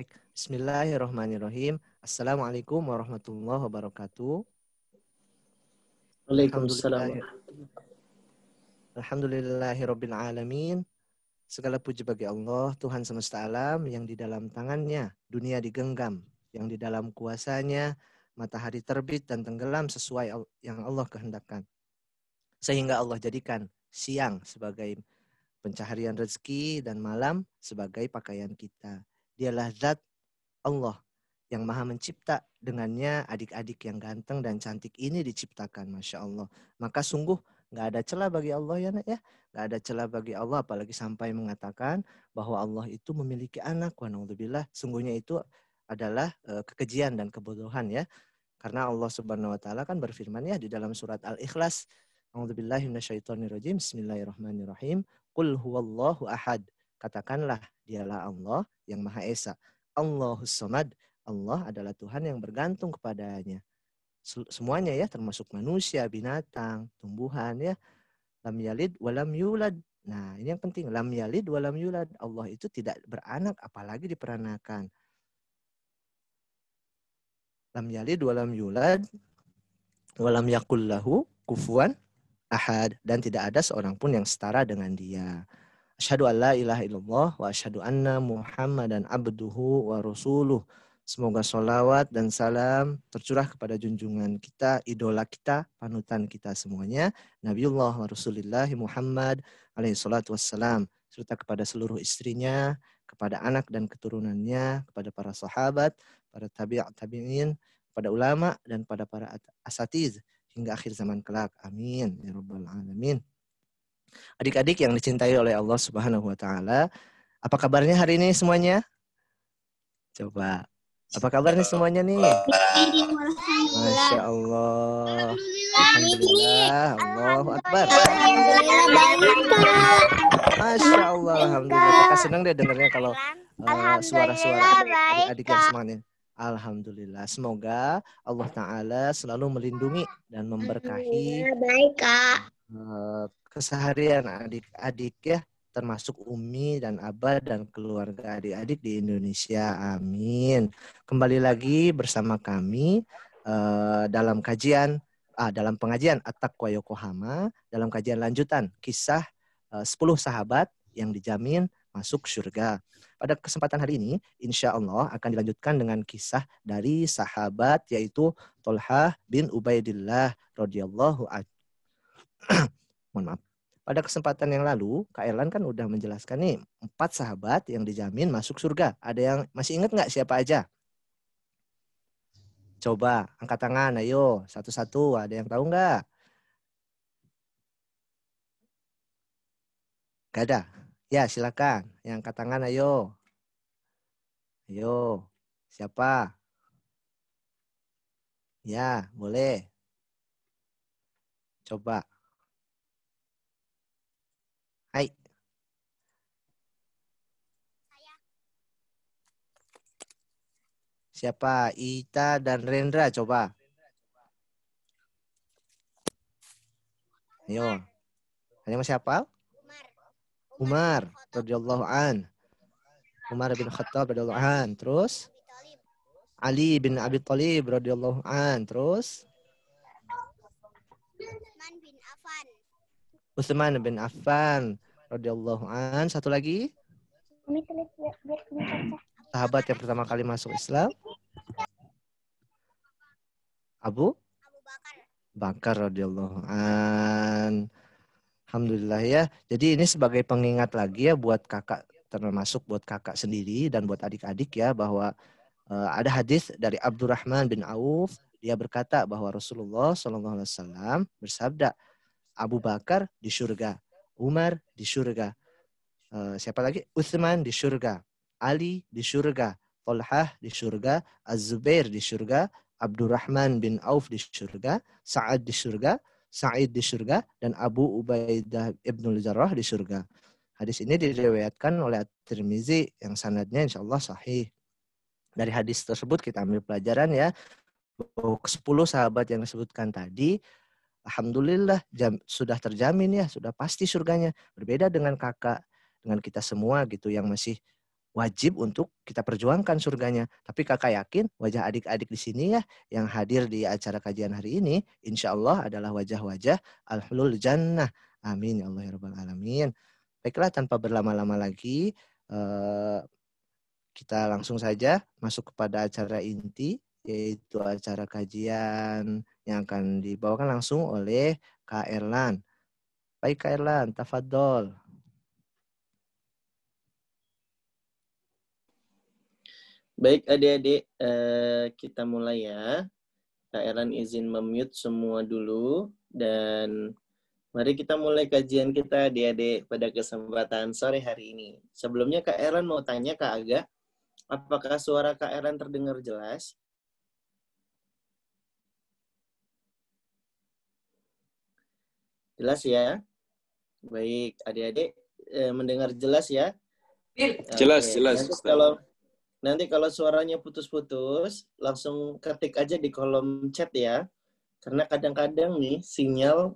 Baik, Bismillahirrahmanirrahim. Assalamualaikum warahmatullahi wabarakatuh. Waalaikumsalam. Alhamdulillahirabbil alamin. Segala puji bagi Allah, Tuhan semesta alam yang di dalam tangannya dunia digenggam, yang di dalam kuasanya matahari terbit dan tenggelam sesuai yang Allah kehendakkan. Sehingga Allah jadikan siang sebagai pencaharian rezeki dan malam sebagai pakaian kita. Dialah zat Allah yang maha mencipta dengannya adik-adik yang ganteng dan cantik ini diciptakan. Masya Allah. Maka sungguh nggak ada celah bagi Allah ya nak ya. Nggak ada celah bagi Allah apalagi sampai mengatakan bahwa Allah itu memiliki anak. Wa Sungguhnya itu adalah uh, kekejian dan kebodohan ya. Karena Allah Subhanahu wa taala kan berfirman ya di dalam surat Al-Ikhlas. Bismillahirrahmanirrahim. Qul huwallahu ahad. Katakanlah dialah Allah yang Maha Esa. Allahus Samad. Allah adalah Tuhan yang bergantung kepadanya. Semuanya ya, termasuk manusia, binatang, tumbuhan ya. Lam yalid walam yulad. Nah, ini yang penting. Lam yalid walam yulad. Allah itu tidak beranak, apalagi diperanakan lam yalid walam yulad walam yakul lahu kufuan ahad dan tidak ada seorang pun yang setara dengan dia. Asyhadu an la ilaha illallah wa asyhadu anna Muhammadan abduhu wa rasuluh. Semoga solawat dan salam tercurah kepada junjungan kita, idola kita, panutan kita semuanya. Nabiullah wa Rasulullah Muhammad alaihi salatu wassalam. Serta kepada seluruh istrinya, kepada anak dan keturunannya, kepada para sahabat, para tabi'at tabi'in, pada ulama dan pada para asatiz hingga akhir zaman kelak. Amin ya rabbal alamin. Adik-adik yang dicintai oleh Allah Subhanahu wa taala, apa kabarnya hari ini semuanya? Coba. Apa kabarnya semuanya nih? Masya Allah. Alhamdulillah. Allahu Akbar. Masya Allah. Alhamdulillah. Kakak senang deh dengarnya kalau uh, suara-suara adik-adik yang semuanya. Alhamdulillah. Semoga Allah Ta'ala selalu melindungi dan memberkahi baik, Kak. Eh, keseharian adik-adik ya, termasuk Umi dan Abah dan keluarga adik-adik di Indonesia. Amin. Kembali lagi bersama kami uh, dalam kajian, ah, dalam pengajian At-Taqwa Yokohama, dalam kajian lanjutan kisah eh, uh, 10 sahabat yang dijamin masuk surga. Pada kesempatan hari ini, insya Allah akan dilanjutkan dengan kisah dari sahabat yaitu Tolhah bin Ubaidillah radhiyallahu Mohon maaf. Pada kesempatan yang lalu, Kak Erlan kan udah menjelaskan nih empat sahabat yang dijamin masuk surga. Ada yang masih ingat nggak siapa aja? Coba angkat tangan, ayo satu-satu. Ada yang tahu nggak? Gak ada. Ya, silakan. Yang angkat tangan ayo. Ayo. Siapa? Ya, boleh. Coba. Siapa? Ita dan Rendra coba. Ayo. Ada yang siapa? Umar radhiyallahu an. Umar bin Khattab radhiyallahu an. Terus Ali bin Abi Thalib radhiyallahu an. Terus Utsman bin Affan radhiyallahu an. Satu lagi? Sahabat yang pertama kali masuk Islam. Abu Bakar radhiyallahu an. Alhamdulillah ya. Jadi ini sebagai pengingat lagi ya buat kakak termasuk buat kakak sendiri dan buat adik-adik ya bahwa uh, ada hadis dari Abdurrahman bin Auf dia berkata bahwa Rasulullah Shallallahu Alaihi Wasallam bersabda Abu Bakar di surga, Umar di surga, uh, siapa lagi? Utsman di surga, Ali di surga, Tolhah di surga, Az-Zubair di surga, Abdurrahman bin Auf di surga, Sa'ad di surga, Sa'id di surga dan Abu Ubaidah ibnul Jarrah di surga. Hadis ini diriwayatkan oleh At-Tirmizi yang sanadnya insya Allah sahih. Dari hadis tersebut kita ambil pelajaran ya. Ke 10 sahabat yang disebutkan tadi, Alhamdulillah jam, sudah terjamin ya, sudah pasti surganya. Berbeda dengan kakak, dengan kita semua gitu yang masih wajib untuk kita perjuangkan surganya. Tapi kakak yakin wajah adik-adik di sini ya yang hadir di acara kajian hari ini, insya Allah adalah wajah-wajah al-hulul jannah. Amin ya Allah ya Rabbal Alamin. Baiklah tanpa berlama-lama lagi, eh, kita langsung saja masuk kepada acara inti, yaitu acara kajian yang akan dibawakan langsung oleh Kak Erlan. Baik Kak Erlan, tafadol. Baik adik-adik, eh, kita mulai ya. Kak Eran izin memute semua dulu dan mari kita mulai kajian kita adik-adik pada kesempatan sore hari ini. Sebelumnya Kak Eran mau tanya Kak Aga, apakah suara Kak Eran terdengar jelas? Jelas ya? Baik, adik-adik eh, mendengar jelas ya? Jelas, Oke. jelas. Nanti kalau Nanti kalau suaranya putus-putus, langsung ketik aja di kolom chat ya. Karena kadang-kadang nih sinyal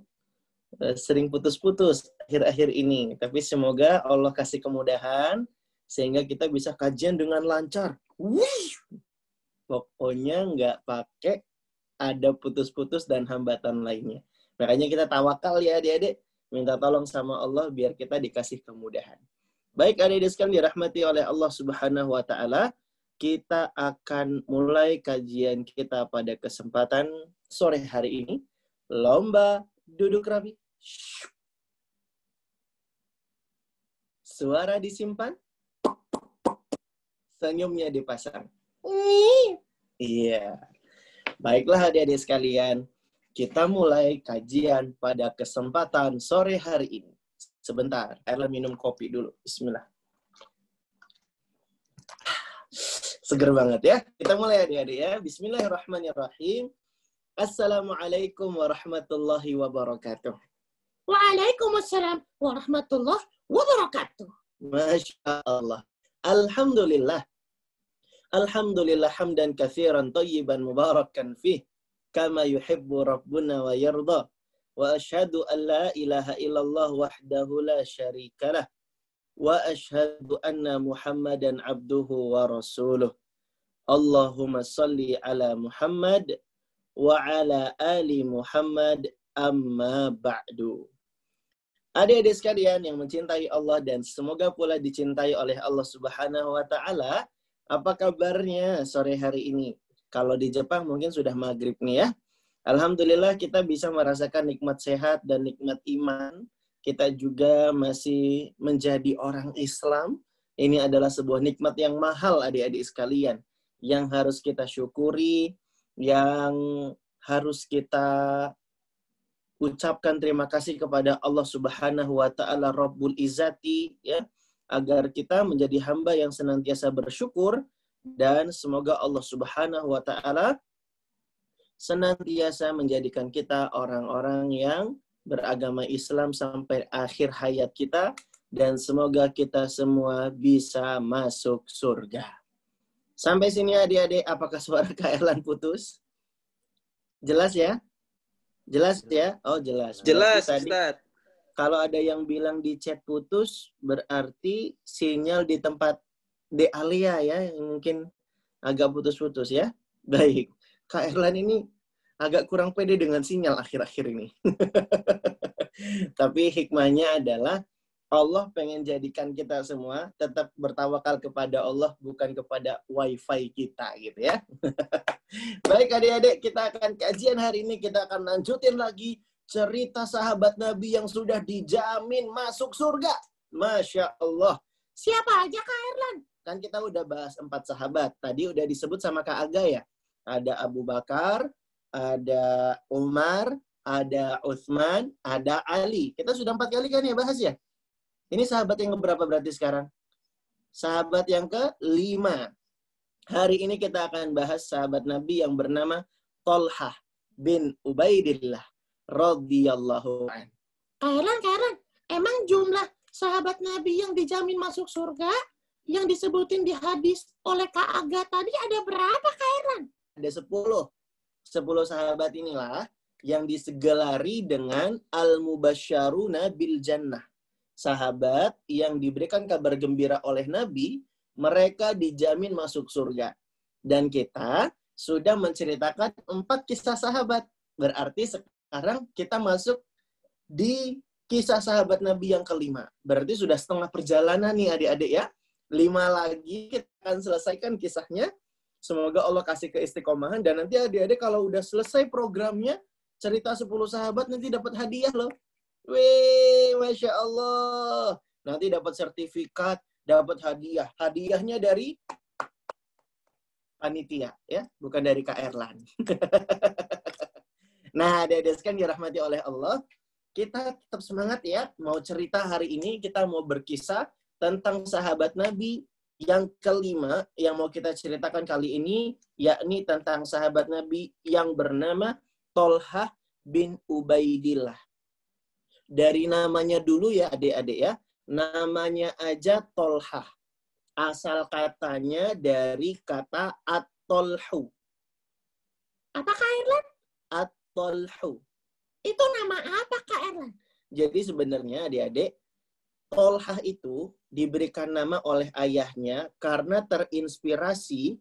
uh, sering putus-putus akhir-akhir ini. Tapi semoga Allah kasih kemudahan sehingga kita bisa kajian dengan lancar. Wih! Pokoknya nggak pakai ada putus-putus dan hambatan lainnya. Makanya kita tawakal ya adik-adik. Minta tolong sama Allah biar kita dikasih kemudahan. Baik adik-adik sekalian dirahmati oleh Allah Subhanahu wa taala, kita akan mulai kajian kita pada kesempatan sore hari ini. Lomba duduk rapi. Suara disimpan. Senyumnya dipasang. Iya. Baiklah adik-adik sekalian, kita mulai kajian pada kesempatan sore hari ini. Sebentar, Erla minum kopi dulu. Bismillah. Seger banget ya. Kita mulai adik-adik ya. Bismillahirrahmanirrahim. Assalamualaikum warahmatullahi wabarakatuh. Waalaikumsalam warahmatullahi wabarakatuh. Masya Allah. Alhamdulillah. Alhamdulillah hamdan kathiran tayyiban mubarakan fih. Kama yuhibbu rabbuna wa wa asyhadu an la ilaha illallah wahdahu la شريك wa asyhadu anna Muhammadan abduhu wa rasuluh. Allahumma salli ala Muhammad wa ala ali Muhammad amma ba'du. Adik-adik sekalian yang mencintai Allah dan semoga pula dicintai oleh Allah Subhanahu wa taala, apa kabarnya sore hari ini? Kalau di Jepang mungkin sudah maghrib nih ya. Alhamdulillah kita bisa merasakan nikmat sehat dan nikmat iman. Kita juga masih menjadi orang Islam. Ini adalah sebuah nikmat yang mahal adik-adik sekalian. Yang harus kita syukuri, yang harus kita ucapkan terima kasih kepada Allah Subhanahu wa taala Rabbul Izzati ya agar kita menjadi hamba yang senantiasa bersyukur dan semoga Allah Subhanahu wa taala senantiasa menjadikan kita orang-orang yang beragama Islam sampai akhir hayat kita dan semoga kita semua bisa masuk surga. Sampai sini adik-adik, apakah suara Kak Erlan putus? Jelas ya? Jelas ya? Oh jelas. Jelas, tadi, Kalau ada yang bilang di chat putus, berarti sinyal di tempat De Alia ya, yang mungkin agak putus-putus ya. Baik. Kak Erlan ini agak kurang pede dengan sinyal akhir-akhir ini. Tapi hikmahnya adalah Allah pengen jadikan kita semua tetap bertawakal kepada Allah bukan kepada wifi kita gitu ya. Baik adik-adik kita akan kajian hari ini kita akan lanjutin lagi cerita sahabat Nabi yang sudah dijamin masuk surga. Masya Allah. Siapa aja Kak Erlan? Kan kita udah bahas empat sahabat. Tadi udah disebut sama Kak Aga ya ada Abu Bakar, ada Umar, ada Uthman, ada Ali. Kita sudah empat kali kan ya bahas ya? Ini sahabat yang berapa berarti sekarang? Sahabat yang ke lima. Hari ini kita akan bahas sahabat Nabi yang bernama Tolhah bin Ubaidillah radhiyallahu an. Kairan, Kairan, emang jumlah sahabat Nabi yang dijamin masuk surga yang disebutin di hadis oleh Kak Aga tadi ada berapa, Kairan? ada sepuluh. Sepuluh sahabat inilah yang disegelari dengan al-mubasyaruna bil jannah. Sahabat yang diberikan kabar gembira oleh Nabi mereka dijamin masuk surga. Dan kita sudah menceritakan empat kisah sahabat. Berarti sekarang kita masuk di kisah sahabat Nabi yang kelima. Berarti sudah setengah perjalanan nih adik-adik ya. Lima lagi kita akan selesaikan kisahnya. Semoga Allah kasih keistiqomahan dan nanti adik-adik kalau udah selesai programnya cerita 10 sahabat nanti dapat hadiah loh. Wih, Masya Allah. Nanti dapat sertifikat, dapat hadiah. Hadiahnya dari panitia ya, bukan dari Kak Erlan. nah, adik-adik sekalian dirahmati oleh Allah, kita tetap semangat ya. Mau cerita hari ini, kita mau berkisah tentang sahabat Nabi yang kelima yang mau kita ceritakan kali ini, yakni tentang sahabat Nabi yang bernama Tolhah bin Ubaidillah. Dari namanya dulu ya adik-adik ya, namanya aja Tolhah. Asal katanya dari kata at-tolhu. Apa Kak Erlan? At-tolhu. Itu nama apa Kak Erlan? Jadi sebenarnya adik-adik, Tolhah itu diberikan nama oleh ayahnya karena terinspirasi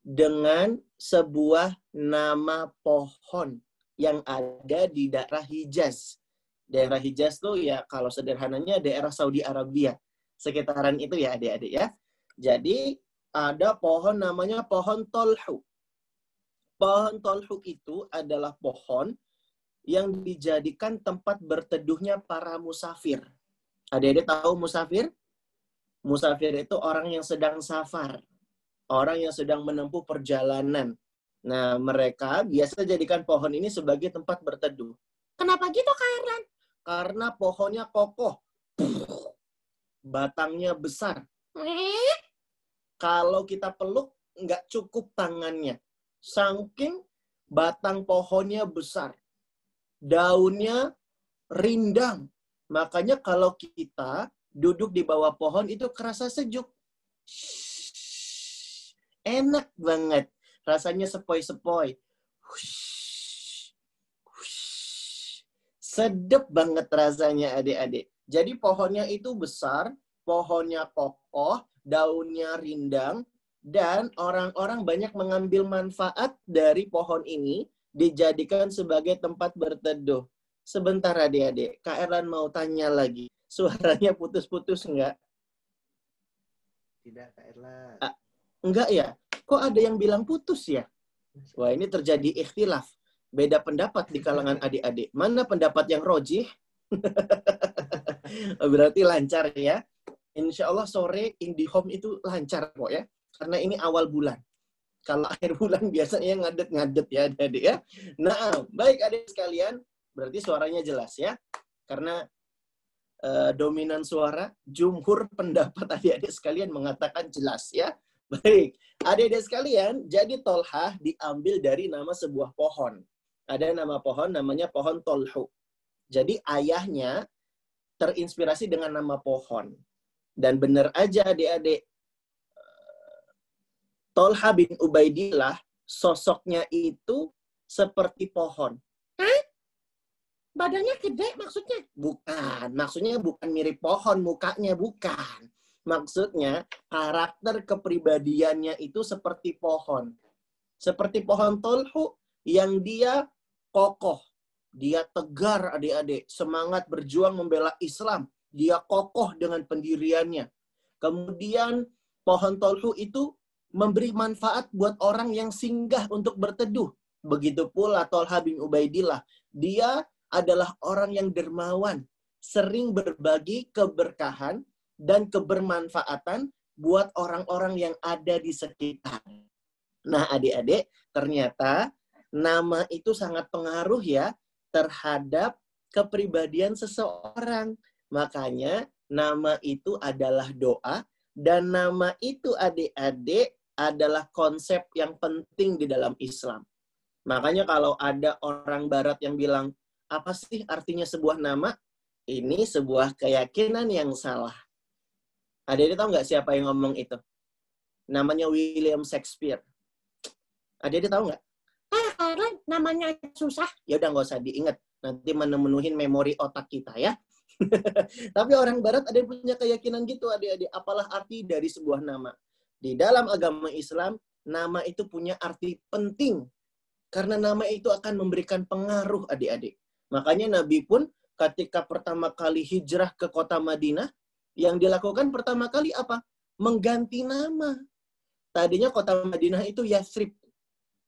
dengan sebuah nama pohon yang ada di daerah Hijaz. Daerah Hijaz tuh ya kalau sederhananya daerah Saudi Arabia. Sekitaran itu ya adik-adik ya. Jadi ada pohon namanya pohon tolhu. Pohon tolhu itu adalah pohon yang dijadikan tempat berteduhnya para musafir. Adik-adik tahu musafir? Musafir itu orang yang sedang safar. Orang yang sedang menempuh perjalanan. Nah, mereka biasa jadikan pohon ini sebagai tempat berteduh. Kenapa gitu Kak Erlan? Karena pohonnya kokoh. Batangnya besar. Eh, Kalau kita peluk, nggak cukup tangannya. Saking batang pohonnya besar. Daunnya rindang. Makanya kalau kita duduk di bawah pohon itu kerasa sejuk. Enak banget. Rasanya sepoi-sepoi. Sedep banget rasanya adik-adik. Jadi pohonnya itu besar, pohonnya kokoh, daunnya rindang, dan orang-orang banyak mengambil manfaat dari pohon ini dijadikan sebagai tempat berteduh. Sebentar adik-adik, Kak Erlan mau tanya lagi. Suaranya putus-putus enggak? Tidak, Kak Erlan. Ah. Enggak ya? Kok ada yang bilang putus ya? Wah, ini terjadi ikhtilaf. Beda pendapat di kalangan adik-adik. Mana pendapat yang rojih? Berarti lancar ya. Insya Allah sore IndiHome itu lancar kok ya. Karena ini awal bulan. Kalau akhir bulan biasanya ngadet-ngadet ya adik-adik ya. Nah, baik adik sekalian. Berarti suaranya jelas ya. Karena eh, dominan suara, jumhur pendapat adik-adik sekalian mengatakan jelas ya. Baik, adik-adik sekalian, jadi tolhah diambil dari nama sebuah pohon. Ada nama pohon namanya pohon tolhu. Jadi ayahnya terinspirasi dengan nama pohon. Dan benar aja adik-adik, Tolha bin Ubaidillah sosoknya itu seperti pohon. Badannya gede maksudnya. Bukan, maksudnya bukan mirip pohon mukanya, bukan. Maksudnya karakter kepribadiannya itu seperti pohon. Seperti pohon tolhu yang dia kokoh. Dia tegar adik-adik, semangat berjuang membela Islam. Dia kokoh dengan pendiriannya. Kemudian pohon tolhu itu memberi manfaat buat orang yang singgah untuk berteduh. Begitu pula Tolha bin Ubaidillah. Dia adalah orang yang dermawan, sering berbagi keberkahan dan kebermanfaatan buat orang-orang yang ada di sekitar. Nah, adik-adik, ternyata nama itu sangat pengaruh ya terhadap kepribadian seseorang. Makanya nama itu adalah doa dan nama itu adik-adik adalah konsep yang penting di dalam Islam. Makanya kalau ada orang barat yang bilang, apa sih artinya sebuah nama? Ini sebuah keyakinan yang salah. Ada tahu nggak siapa yang ngomong itu? Namanya William Shakespeare. Ada tahu nggak? Ah, namanya susah. Ya udah nggak usah diingat. Nanti memenuhin memori otak kita ya. Tapi orang barat ada yang punya keyakinan gitu adik-adik. Apalah arti dari sebuah nama. Di dalam agama Islam, nama itu punya arti penting. Karena nama itu akan memberikan pengaruh adik-adik. Makanya Nabi pun ketika pertama kali hijrah ke kota Madinah, yang dilakukan pertama kali apa? Mengganti nama. Tadinya kota Madinah itu Yathrib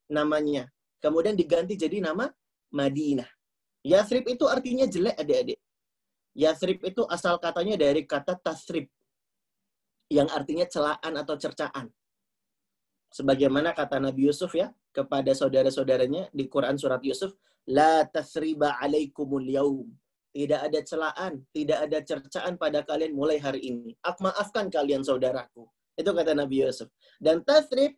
namanya. Kemudian diganti jadi nama Madinah. Yathrib itu artinya jelek adik-adik. Yathrib itu asal katanya dari kata tasrib. Yang artinya celaan atau cercaan. Sebagaimana kata Nabi Yusuf ya, kepada saudara-saudaranya di Quran surat Yusuf, La tasriba alaikumul yaum. Tidak ada celaan, tidak ada cercaan pada kalian mulai hari ini. Aku maafkan kalian saudaraku. Itu kata Nabi Yusuf. Dan tasrib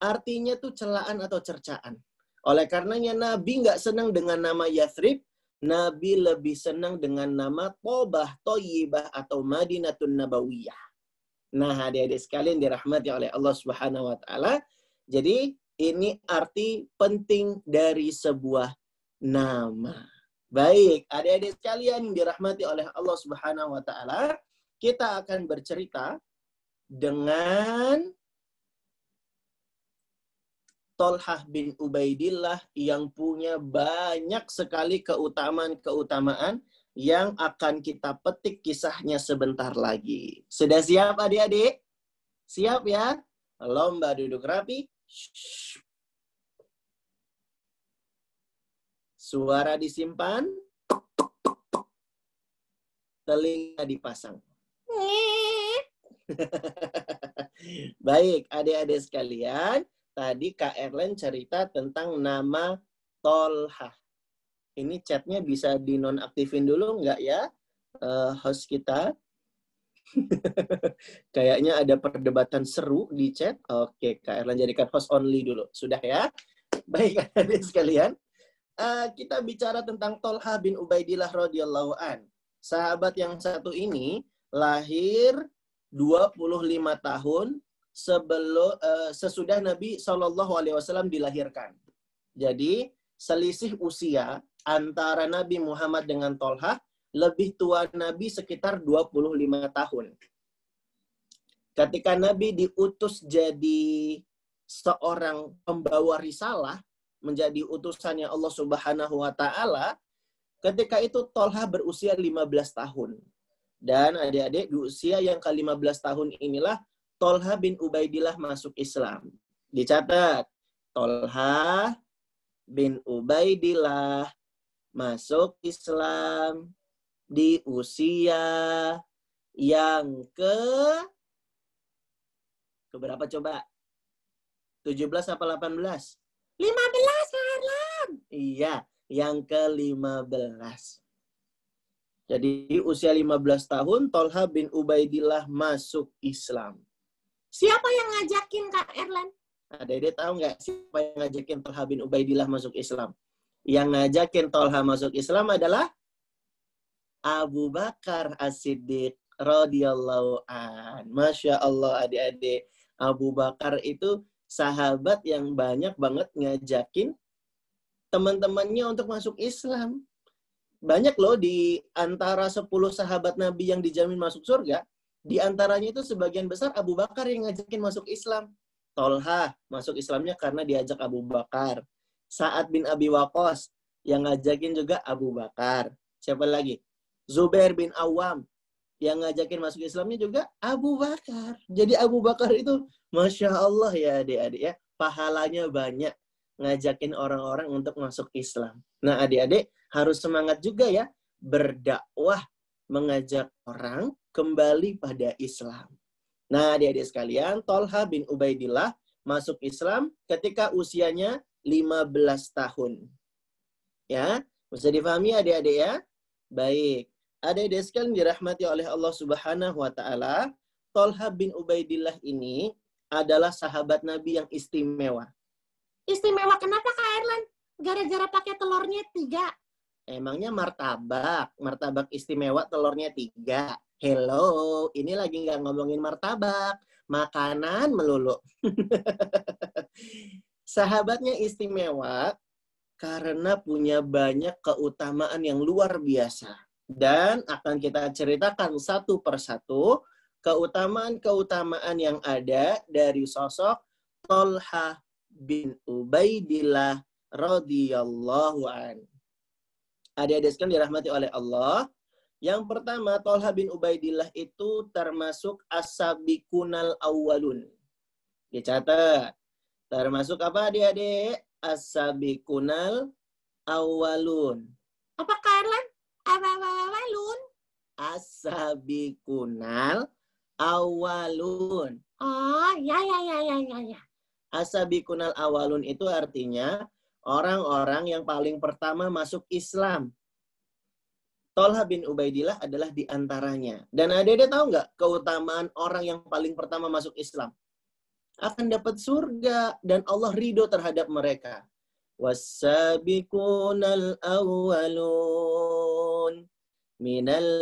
artinya tuh celaan atau cercaan. Oleh karenanya Nabi nggak senang dengan nama Yathrib, Nabi lebih senang dengan nama Tobah, Toyibah, atau Madinatun Nabawiyah. Nah, adik-adik sekalian dirahmati oleh Allah Subhanahu wa taala. Jadi, ini arti penting dari sebuah nama. Baik, adik-adik sekalian dirahmati oleh Allah Subhanahu wa taala, kita akan bercerita dengan Tolhah bin Ubaidillah yang punya banyak sekali keutamaan-keutamaan yang akan kita petik kisahnya sebentar lagi. Sudah siap adik-adik? Siap ya? Lomba duduk rapi. Suara disimpan. Telinga dipasang. Baik, adik-adik sekalian tadi Kak Erlen cerita tentang nama Tolha. Ini chatnya bisa dinonaktifin dulu nggak ya uh, host kita? Kayaknya ada perdebatan seru di chat. Oke, Kak Erlen jadikan host only dulu. Sudah ya? Baik, adik sekalian. Uh, kita bicara tentang Tolha bin Ubaidillah radhiyallahu an. Sahabat yang satu ini lahir 25 tahun sebelum uh, sesudah Nabi Shallallahu Alaihi Wasallam dilahirkan. Jadi selisih usia antara Nabi Muhammad dengan Tolha lebih tua Nabi sekitar 25 tahun. Ketika Nabi diutus jadi seorang pembawa risalah, menjadi utusannya Allah Subhanahu wa taala, ketika itu Tolha berusia 15 tahun. Dan adik-adik di usia yang ke-15 tahun inilah Tolha bin Ubaidillah masuk Islam. Dicatat, Tolha bin Ubaidillah masuk Islam di usia yang ke ke berapa coba? 17 apa 18? 15, Harlan. Iya, yang ke-15. Jadi usia 15 tahun Tolha bin Ubaidillah masuk Islam. Siapa yang ngajakin Kak Erlan? Ada ide tahu nggak siapa yang ngajakin Tolha bin Ubaidillah masuk Islam? Yang ngajakin Tolha masuk Islam adalah Abu Bakar As-Siddiq radhiyallahu an. Masya Allah adik-adik. Abu Bakar itu sahabat yang banyak banget ngajakin teman-temannya untuk masuk Islam. Banyak loh di antara 10 sahabat Nabi yang dijamin masuk surga, di antaranya itu sebagian besar Abu Bakar yang ngajakin masuk Islam. Tolha masuk Islamnya karena diajak Abu Bakar. Sa'ad bin Abi Waqqas yang ngajakin juga Abu Bakar. Siapa lagi? Zubair bin Awam yang ngajakin masuk Islamnya juga Abu Bakar. Jadi Abu Bakar itu Masya Allah ya adik-adik ya. Pahalanya banyak ngajakin orang-orang untuk masuk Islam. Nah adik-adik harus semangat juga ya berdakwah mengajak orang kembali pada Islam. Nah, adik-adik sekalian, Tolha bin Ubaidillah masuk Islam ketika usianya 15 tahun. Ya, bisa difahami adik-adik ya? Baik. Adik-adik sekalian dirahmati oleh Allah Subhanahu wa taala, Tolha bin Ubaidillah ini adalah sahabat Nabi yang istimewa. Istimewa kenapa Kak Erlan? Gara-gara pakai telurnya tiga. Emangnya martabak, martabak istimewa telurnya tiga. Hello, ini lagi nggak ngomongin martabak, makanan melulu. Sahabatnya istimewa karena punya banyak keutamaan yang luar biasa. Dan akan kita ceritakan satu persatu keutamaan-keutamaan yang ada dari sosok Tolha bin Ubaidillah radhiyallahu an. Adik-adik sekalian dirahmati oleh Allah. Yang pertama, Tolha bin Ubaidillah itu termasuk asabikunal awalun. Dicatat. Termasuk apa adik-adik? Asabikunal awalun. Apa Erlan? Awalun. Asabikunal awalun. Oh, ya, ya, ya, ya, ya, ya. Asabikunal awalun itu artinya orang-orang yang paling pertama masuk Islam. Tolha bin Ubaidillah adalah di antaranya. Dan ada-ada tahu nggak keutamaan orang yang paling pertama masuk Islam? Akan dapat surga dan Allah ridho terhadap mereka. Wasabikunal awalun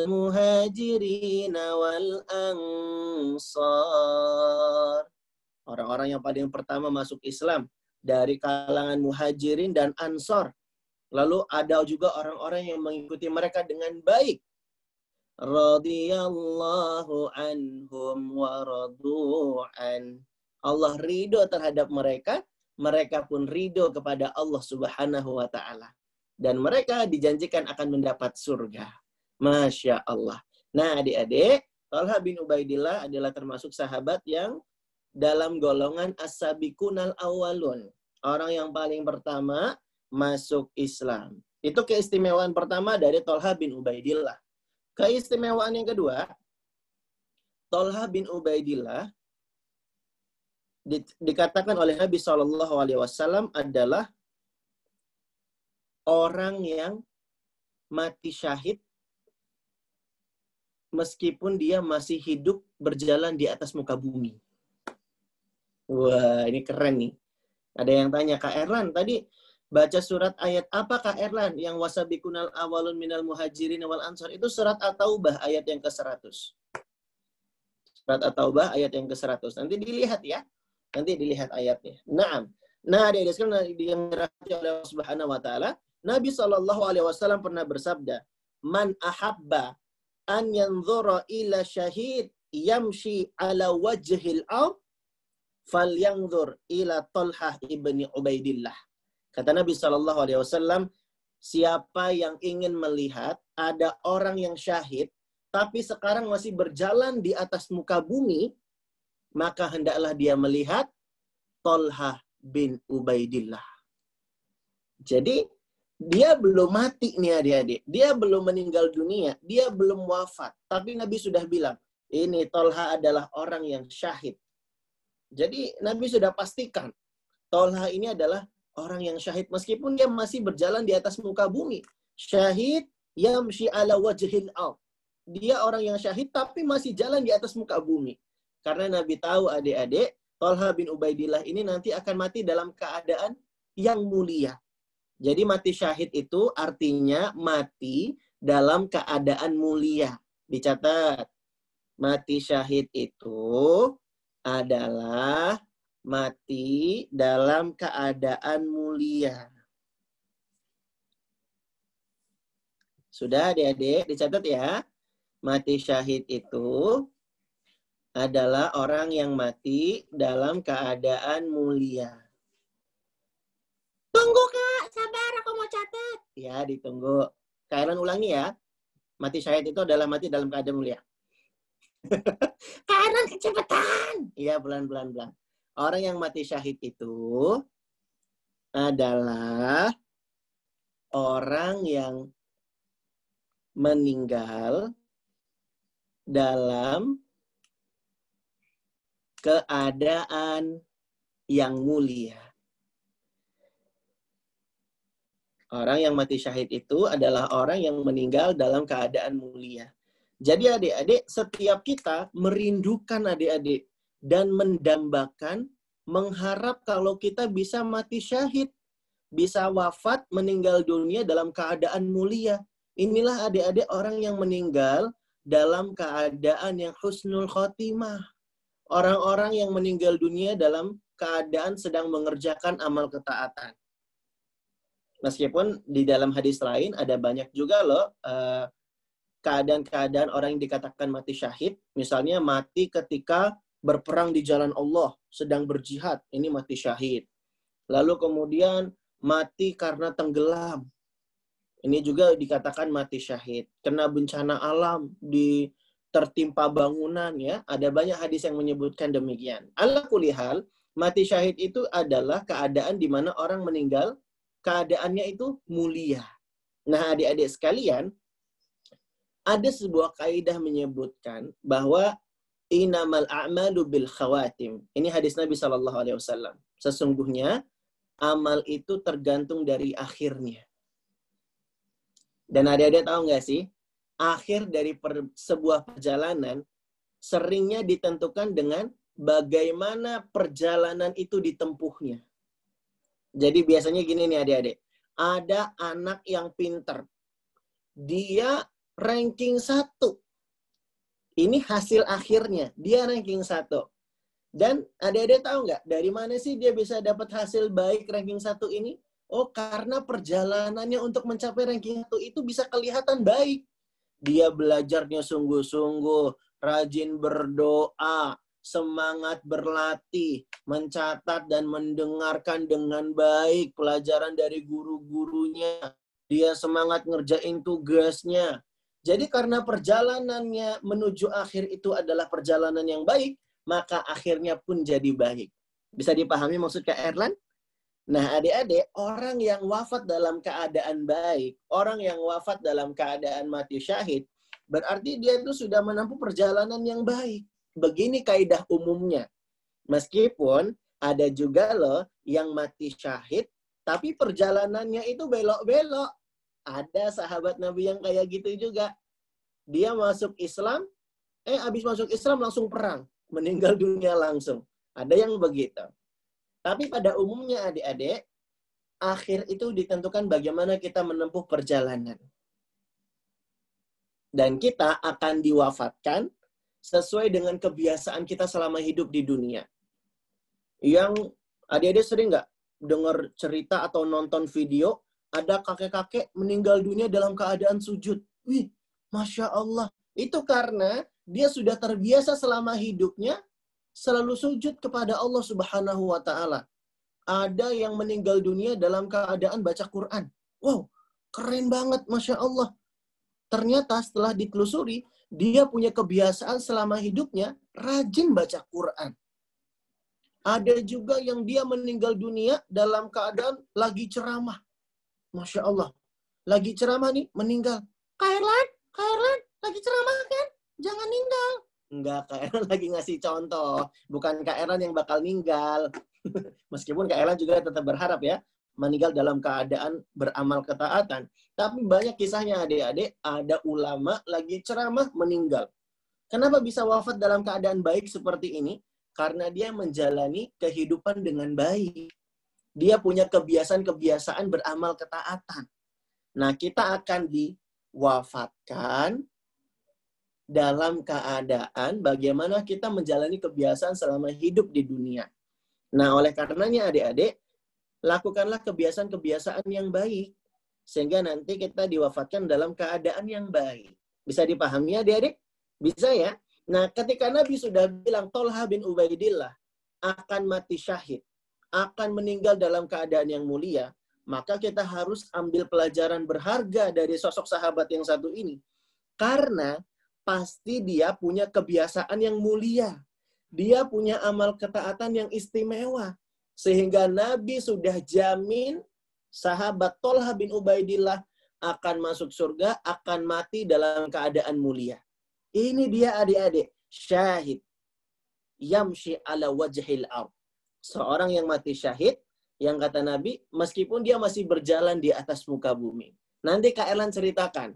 muhajirin wal ansar. Orang-orang yang paling pertama masuk Islam dari kalangan muhajirin dan ansor. Lalu ada juga orang-orang yang mengikuti mereka dengan baik. Radiyallahu anhum wa radu'an. Allah ridho terhadap mereka, mereka pun ridho kepada Allah subhanahu wa ta'ala. Dan mereka dijanjikan akan mendapat surga. Masya Allah. Nah adik-adik, Talha bin Ubaidillah adalah termasuk sahabat yang dalam golongan as-sabiqunal awalun. Orang yang paling pertama masuk Islam. Itu keistimewaan pertama dari Tolha bin Ubaidillah. Keistimewaan yang kedua, Tolha bin Ubaidillah di, dikatakan oleh Nabi Shallallahu Alaihi Wasallam adalah orang yang mati syahid meskipun dia masih hidup berjalan di atas muka bumi. Wah, ini keren nih. Ada yang tanya, Kak Erlan, tadi baca surat ayat apa Kak Erlan? Yang wasabikunal awalun minal muhajirin wal ansar. Itu surat At-Taubah ayat yang ke-100. Surat At-Taubah ayat yang ke-100. Nanti dilihat ya. Nanti dilihat ayatnya. Naam. Nah, ada yang dirahmati oleh Allah Subhanahu wa taala, Nabi Shallallahu alaihi wasallam pernah bersabda, "Man ahabba an yanzura ila syahid yamshi ala wajhil ard falyanzur ila Talhah ibni Ubaidillah. Kata Nabi Shallallahu Alaihi Wasallam, siapa yang ingin melihat ada orang yang syahid, tapi sekarang masih berjalan di atas muka bumi, maka hendaklah dia melihat Talhah bin Ubaidillah. Jadi dia belum mati nih adik-adik. Dia belum meninggal dunia. Dia belum wafat. Tapi Nabi sudah bilang, ini Tolha adalah orang yang syahid. Jadi Nabi sudah pastikan Tolha ini adalah orang yang syahid meskipun dia masih berjalan di atas muka bumi. Syahid yamshi ala wajhil al. Dia orang yang syahid tapi masih jalan di atas muka bumi. Karena Nabi tahu adik-adik, Tolha bin Ubaidillah ini nanti akan mati dalam keadaan yang mulia. Jadi mati syahid itu artinya mati dalam keadaan mulia. Dicatat. Mati syahid itu adalah mati dalam keadaan mulia. Sudah adik-adik dicatat ya. Mati syahid itu adalah orang yang mati dalam keadaan mulia. Ya, ditunggu. Kalian ulangi ya. Mati syahid itu adalah mati dalam keadaan mulia. Karena kecepatan. Iya, pelan-pelan. pelan. Orang yang mati syahid itu adalah orang yang meninggal dalam keadaan yang mulia. Orang yang mati syahid itu adalah orang yang meninggal dalam keadaan mulia. Jadi adik-adik, setiap kita merindukan adik-adik dan mendambakan, mengharap kalau kita bisa mati syahid, bisa wafat, meninggal dunia dalam keadaan mulia. Inilah adik-adik orang yang meninggal dalam keadaan yang husnul khotimah. Orang-orang yang meninggal dunia dalam keadaan sedang mengerjakan amal ketaatan. Meskipun di dalam hadis lain ada banyak juga loh uh, keadaan-keadaan orang yang dikatakan mati syahid, misalnya mati ketika berperang di jalan Allah, sedang berjihad, ini mati syahid. Lalu kemudian mati karena tenggelam. Ini juga dikatakan mati syahid. Kena bencana alam, di tertimpa bangunan ya. Ada banyak hadis yang menyebutkan demikian. Allah kulihal, mati syahid itu adalah keadaan di mana orang meninggal, keadaannya itu mulia. Nah adik-adik sekalian, ada sebuah kaidah menyebutkan bahwa inamal a'malu bil khawatim. Ini hadis Nabi Shallallahu alaihi wasallam. Sesungguhnya amal itu tergantung dari akhirnya. Dan ada-ada tahu nggak sih? Akhir dari per, sebuah perjalanan seringnya ditentukan dengan bagaimana perjalanan itu ditempuhnya. Jadi biasanya gini nih adik-adik. Ada anak yang pinter. Dia ranking satu. Ini hasil akhirnya. Dia ranking satu. Dan adik-adik tahu nggak dari mana sih dia bisa dapat hasil baik ranking satu ini? Oh, karena perjalanannya untuk mencapai ranking satu itu bisa kelihatan baik. Dia belajarnya sungguh-sungguh, rajin berdoa, semangat berlatih, mencatat dan mendengarkan dengan baik pelajaran dari guru-gurunya. Dia semangat ngerjain tugasnya. Jadi karena perjalanannya menuju akhir itu adalah perjalanan yang baik, maka akhirnya pun jadi baik. Bisa dipahami maksud Kak Erlan? Nah, adik-adik, orang yang wafat dalam keadaan baik, orang yang wafat dalam keadaan mati syahid, berarti dia itu sudah menempuh perjalanan yang baik. Begini kaidah umumnya. Meskipun ada juga loh yang mati syahid, tapi perjalanannya itu belok-belok. Ada sahabat Nabi yang kayak gitu juga. Dia masuk Islam, eh habis masuk Islam langsung perang. Meninggal dunia langsung. Ada yang begitu. Tapi pada umumnya adik-adik, akhir itu ditentukan bagaimana kita menempuh perjalanan. Dan kita akan diwafatkan sesuai dengan kebiasaan kita selama hidup di dunia. Yang adik-adik sering nggak dengar cerita atau nonton video ada kakek-kakek meninggal dunia dalam keadaan sujud. Wih, Masya Allah. Itu karena dia sudah terbiasa selama hidupnya selalu sujud kepada Allah Subhanahu wa taala. Ada yang meninggal dunia dalam keadaan baca Quran. Wow, keren banget Masya Allah. Ternyata setelah ditelusuri, dia punya kebiasaan selama hidupnya rajin baca Quran. Ada juga yang dia meninggal dunia dalam keadaan lagi ceramah. Masya Allah. Lagi ceramah nih, meninggal. Kairlan, Kairlan, lagi ceramah kan? Jangan ninggal. Enggak, Kak Erlan lagi ngasih contoh. Bukan Kak Erlan yang bakal ninggal. Meskipun Kak Erlan juga tetap berharap ya, meninggal dalam keadaan beramal ketaatan. Tapi banyak kisahnya adik-adik, ada ulama lagi ceramah meninggal. Kenapa bisa wafat dalam keadaan baik seperti ini? Karena dia menjalani kehidupan dengan baik. Dia punya kebiasaan-kebiasaan beramal ketaatan. Nah, kita akan diwafatkan dalam keadaan bagaimana kita menjalani kebiasaan selama hidup di dunia. Nah, oleh karenanya adik-adik, lakukanlah kebiasaan-kebiasaan yang baik. Sehingga nanti kita diwafatkan dalam keadaan yang baik. Bisa dipahami ya adik-adik? Bisa ya? Nah, ketika Nabi sudah bilang Tolha bin Ubaidillah akan mati syahid akan meninggal dalam keadaan yang mulia, maka kita harus ambil pelajaran berharga dari sosok sahabat yang satu ini. Karena pasti dia punya kebiasaan yang mulia. Dia punya amal ketaatan yang istimewa. Sehingga Nabi sudah jamin sahabat Tolha bin Ubaidillah akan masuk surga, akan mati dalam keadaan mulia. Ini dia adik-adik, syahid. Yamshi ala wajhil ard seorang yang mati syahid, yang kata Nabi, meskipun dia masih berjalan di atas muka bumi. Nanti Kak Erlan ceritakan,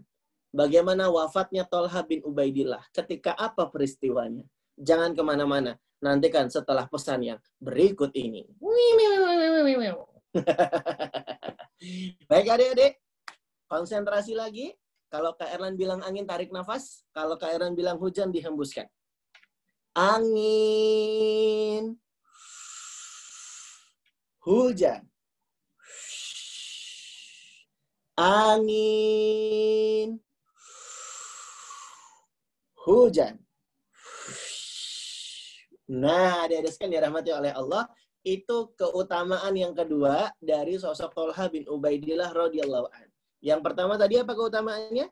bagaimana wafatnya Tolha bin Ubaidillah, ketika apa peristiwanya. Jangan ke mana-mana, nantikan setelah pesan yang berikut ini. Baik adik-adik, konsentrasi lagi. Kalau Kak Erlan bilang angin, tarik nafas. Kalau Kak Erlan bilang hujan, dihembuskan. Angin hujan. Angin. hujan. Nah, adik-adik sekalian dirahmati oleh Allah, itu keutamaan yang kedua dari sosok Tolha bin Ubaidillah radhiyallahu an. Yang pertama tadi apa keutamaannya?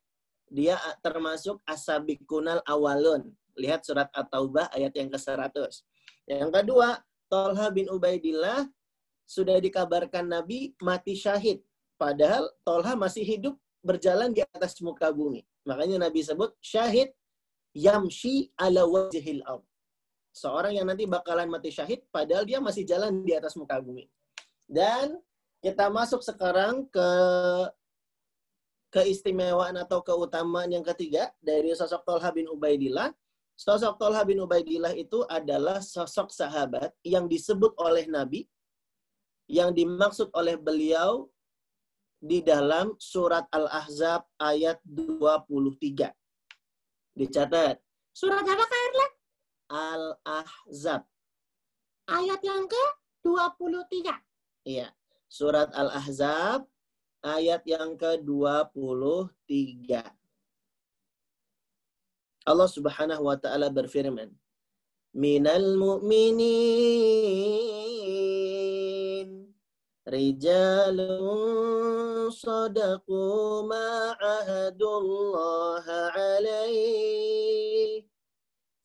Dia termasuk asabikunal awalun. Lihat surat At-Taubah ayat yang ke-100. Yang kedua, Tolha bin Ubaidillah sudah dikabarkan Nabi mati syahid. Padahal Tolha masih hidup berjalan di atas muka bumi. Makanya Nabi sebut syahid yamshi ala wajhil ard seorang yang nanti bakalan mati syahid padahal dia masih jalan di atas muka bumi. Dan kita masuk sekarang ke keistimewaan atau keutamaan yang ketiga dari sosok Tolha bin Ubaidillah. Sosok Tolha bin Ubaidillah itu adalah sosok sahabat yang disebut oleh Nabi, yang dimaksud oleh beliau di dalam surat Al-Ahzab ayat 23. Dicatat. Surat apa Kak Al-Ahzab. Ayat yang ke-23. Iya. Surat Al-Ahzab ayat yang ke-23. Allah Subhanahu wa taala berfirman, "Minal mu'minin rijalun sadaqu ma ahadullah alaihi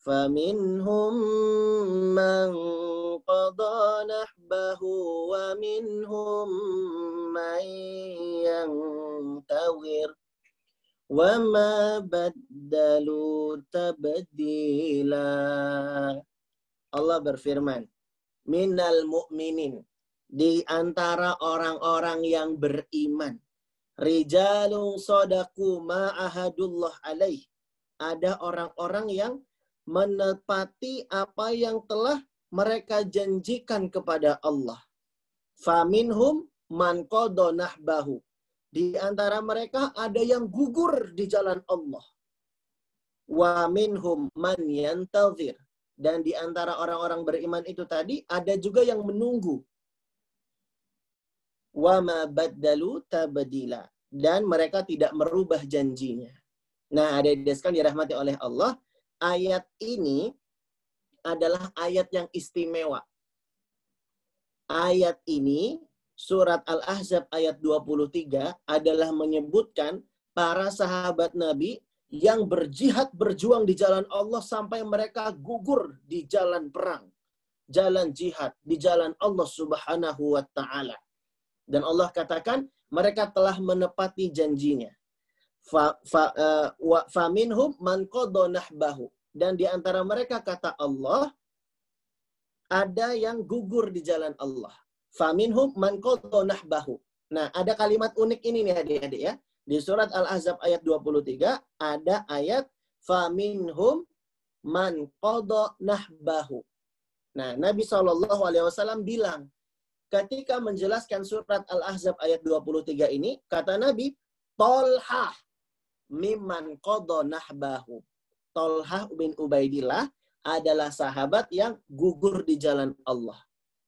فمنهم من قضى نحبه ومنهم من ينتظر وما بدلوا تبديلا Allah berfirman minal mu'minin di antara orang-orang yang beriman rijalun sadaku ma'ahadullah alaih ada orang-orang yang menepati apa yang telah mereka janjikan kepada Allah. Faminhum man nahbahu. Di antara mereka ada yang gugur di jalan Allah. Wa minhum man yantazir. Dan di antara orang-orang beriman itu tadi ada juga yang menunggu. Wa ma baddalu tabdila. Dan mereka tidak merubah janjinya. Nah, ada di dirahmati oleh Allah ayat ini adalah ayat yang istimewa. Ayat ini, surat Al-Ahzab ayat 23 adalah menyebutkan para sahabat Nabi yang berjihad berjuang di jalan Allah sampai mereka gugur di jalan perang. Jalan jihad, di jalan Allah subhanahu wa ta'ala. Dan Allah katakan, mereka telah menepati janjinya fa, fa, uh, wa, faminhum man nahbahu. Dan di antara mereka kata Allah, ada yang gugur di jalan Allah. Faminhum man nahbahu. Nah, ada kalimat unik ini nih adik-adik ya. Di surat Al-Ahzab ayat 23 ada ayat faminhum man nahbahu. Nah, Nabi SAW bilang, ketika menjelaskan surat Al-Ahzab ayat 23 ini, kata Nabi, Tolha miman kodo nahbahu. Tolha bin Ubaidillah adalah sahabat yang gugur di jalan Allah.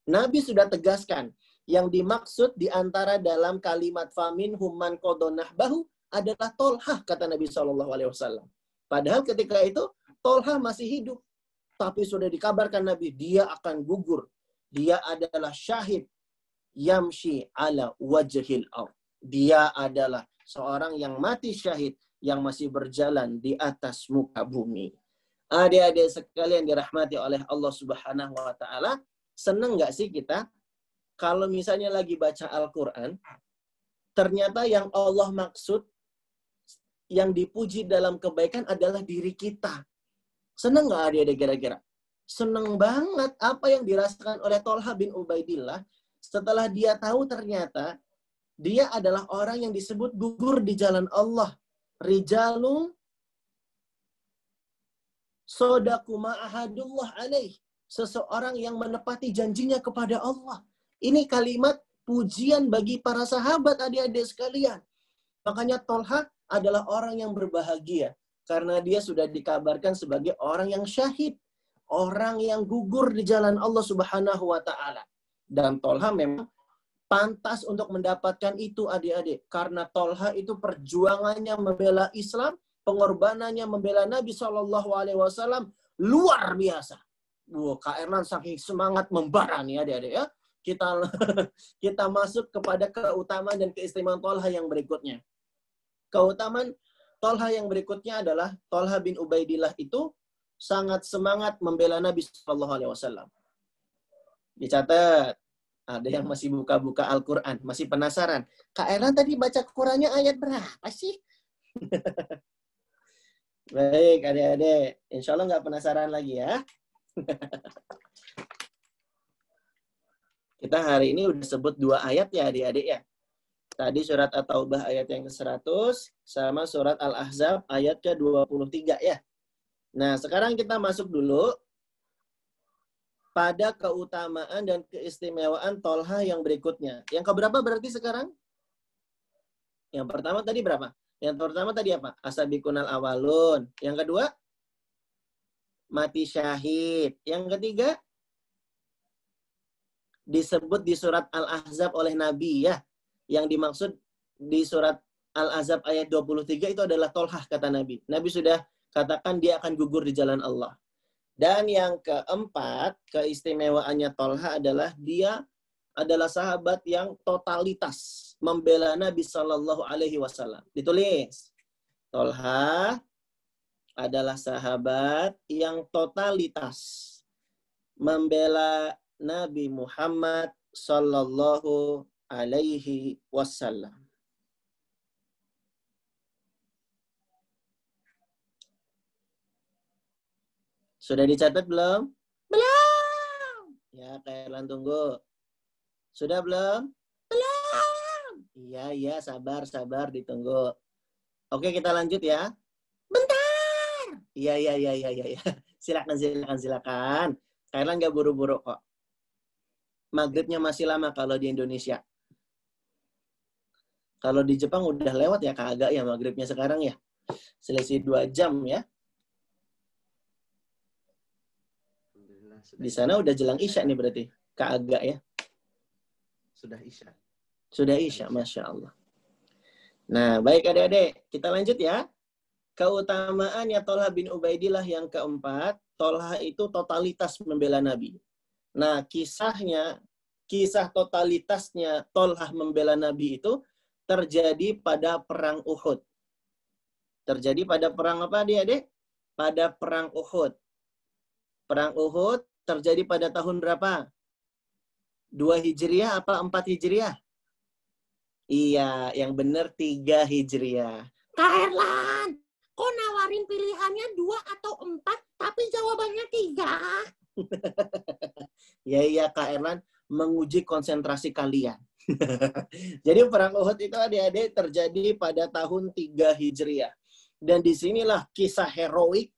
Nabi sudah tegaskan, yang dimaksud di antara dalam kalimat famin human kodo nahbahu adalah Tolha, kata Nabi Shallallahu Alaihi Wasallam. Padahal ketika itu Tolha masih hidup, tapi sudah dikabarkan Nabi dia akan gugur. Dia adalah syahid yamshi ala wajhil Dia adalah seorang yang mati syahid yang masih berjalan di atas muka bumi. Adik-adik sekalian dirahmati oleh Allah Subhanahu wa taala, seneng nggak sih kita kalau misalnya lagi baca Al-Qur'an, ternyata yang Allah maksud yang dipuji dalam kebaikan adalah diri kita. Seneng nggak adik-adik kira-kira? Seneng banget apa yang dirasakan oleh Tolha bin Ubaidillah setelah dia tahu ternyata dia adalah orang yang disebut gugur di jalan Allah rijalun sodaku ma'ahadullah alaih. Seseorang yang menepati janjinya kepada Allah. Ini kalimat pujian bagi para sahabat adik-adik sekalian. Makanya Tolha adalah orang yang berbahagia. Karena dia sudah dikabarkan sebagai orang yang syahid. Orang yang gugur di jalan Allah subhanahu wa ta'ala. Dan Tolha memang pantas untuk mendapatkan itu adik-adik. Karena Tolha itu perjuangannya membela Islam pengorbanannya membela Nabi Shallallahu Alaihi Wasallam luar biasa. Wah, Kak Erlan saking semangat membara nih adik-adik ya. Kita kita masuk kepada keutamaan dan keistimewaan Tolha yang berikutnya. Keutamaan Tolha yang berikutnya adalah Tolha bin Ubaidillah itu sangat semangat membela Nabi Shallallahu Alaihi Wasallam. Dicatat, ada yang masih buka-buka Al-Quran, masih penasaran. Kak Erlan tadi baca Qurannya ayat berapa sih? Baik, adik-adik. Insya Allah nggak penasaran lagi ya. Kita hari ini udah sebut dua ayat ya adik-adik ya. Tadi surat At-Taubah ayat yang ke-100 sama surat Al-Ahzab ayat ke-23 ya. Nah, sekarang kita masuk dulu pada keutamaan dan keistimewaan Tolha yang berikutnya. Yang keberapa berarti sekarang? Yang pertama tadi berapa? Yang pertama tadi apa? Asabikunal awalun. Yang kedua? Mati syahid. Yang ketiga? Disebut di surat Al-Ahzab oleh Nabi ya. Yang dimaksud di surat Al-Ahzab ayat 23 itu adalah tolhah kata Nabi. Nabi sudah katakan dia akan gugur di jalan Allah. Dan yang keempat, keistimewaannya Tolha adalah dia adalah sahabat yang totalitas membela Nabi Shallallahu Alaihi Wasallam. Ditulis, Tolha adalah sahabat yang totalitas membela Nabi Muhammad Shallallahu Alaihi Wasallam. Sudah dicatat belum? Belum. Ya, Kailan tunggu. Sudah belum? Belum. Iya, iya, sabar, sabar, ditunggu. Oke, kita lanjut ya. Bentar. Iya, iya, iya, iya, iya. Silakan, silakan, silakan. Kailan nggak buru-buru kok. Maghribnya masih lama kalau di Indonesia. Kalau di Jepang udah lewat ya kagak ya maghribnya sekarang ya. Selisih dua jam ya. Di sana udah jelang Isya nih berarti. Kagak ya. Sudah Isya. Sudah Isya, Masya Allah. Nah, baik adik-adik. Kita lanjut ya. Keutamaannya Tolha bin Ubaidillah yang keempat. Tolha itu totalitas membela Nabi. Nah, kisahnya, kisah totalitasnya Tolha membela Nabi itu terjadi pada perang Uhud. Terjadi pada perang apa adik-adik? Pada perang Uhud. Perang Uhud terjadi pada tahun berapa? Dua Hijriah apa empat Hijriah? Iya, yang benar tiga Hijriah. Kak kok nawarin pilihannya dua atau empat, tapi jawabannya tiga? ya iya Kak Erlan, menguji konsentrasi kalian. Jadi perang Uhud itu adik-adik terjadi pada tahun 3 Hijriah. Dan di sinilah kisah heroik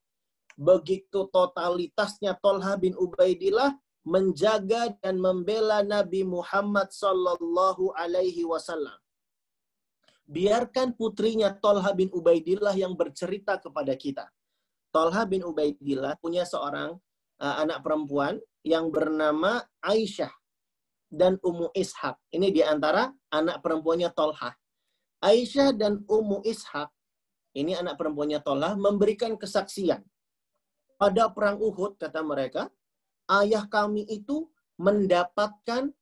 begitu totalitasnya Tolha bin Ubaidillah menjaga dan membela Nabi Muhammad Sallallahu Alaihi Wasallam. Biarkan putrinya Tolha bin Ubaidillah yang bercerita kepada kita. Tolha bin Ubaidillah punya seorang uh, anak perempuan yang bernama Aisyah dan Ummu Ishaq. Ini di antara anak perempuannya Tolha. Aisyah dan Ummu Ishaq, ini anak perempuannya Tolha, memberikan kesaksian pada perang Uhud, kata mereka, ayah kami itu mendapatkan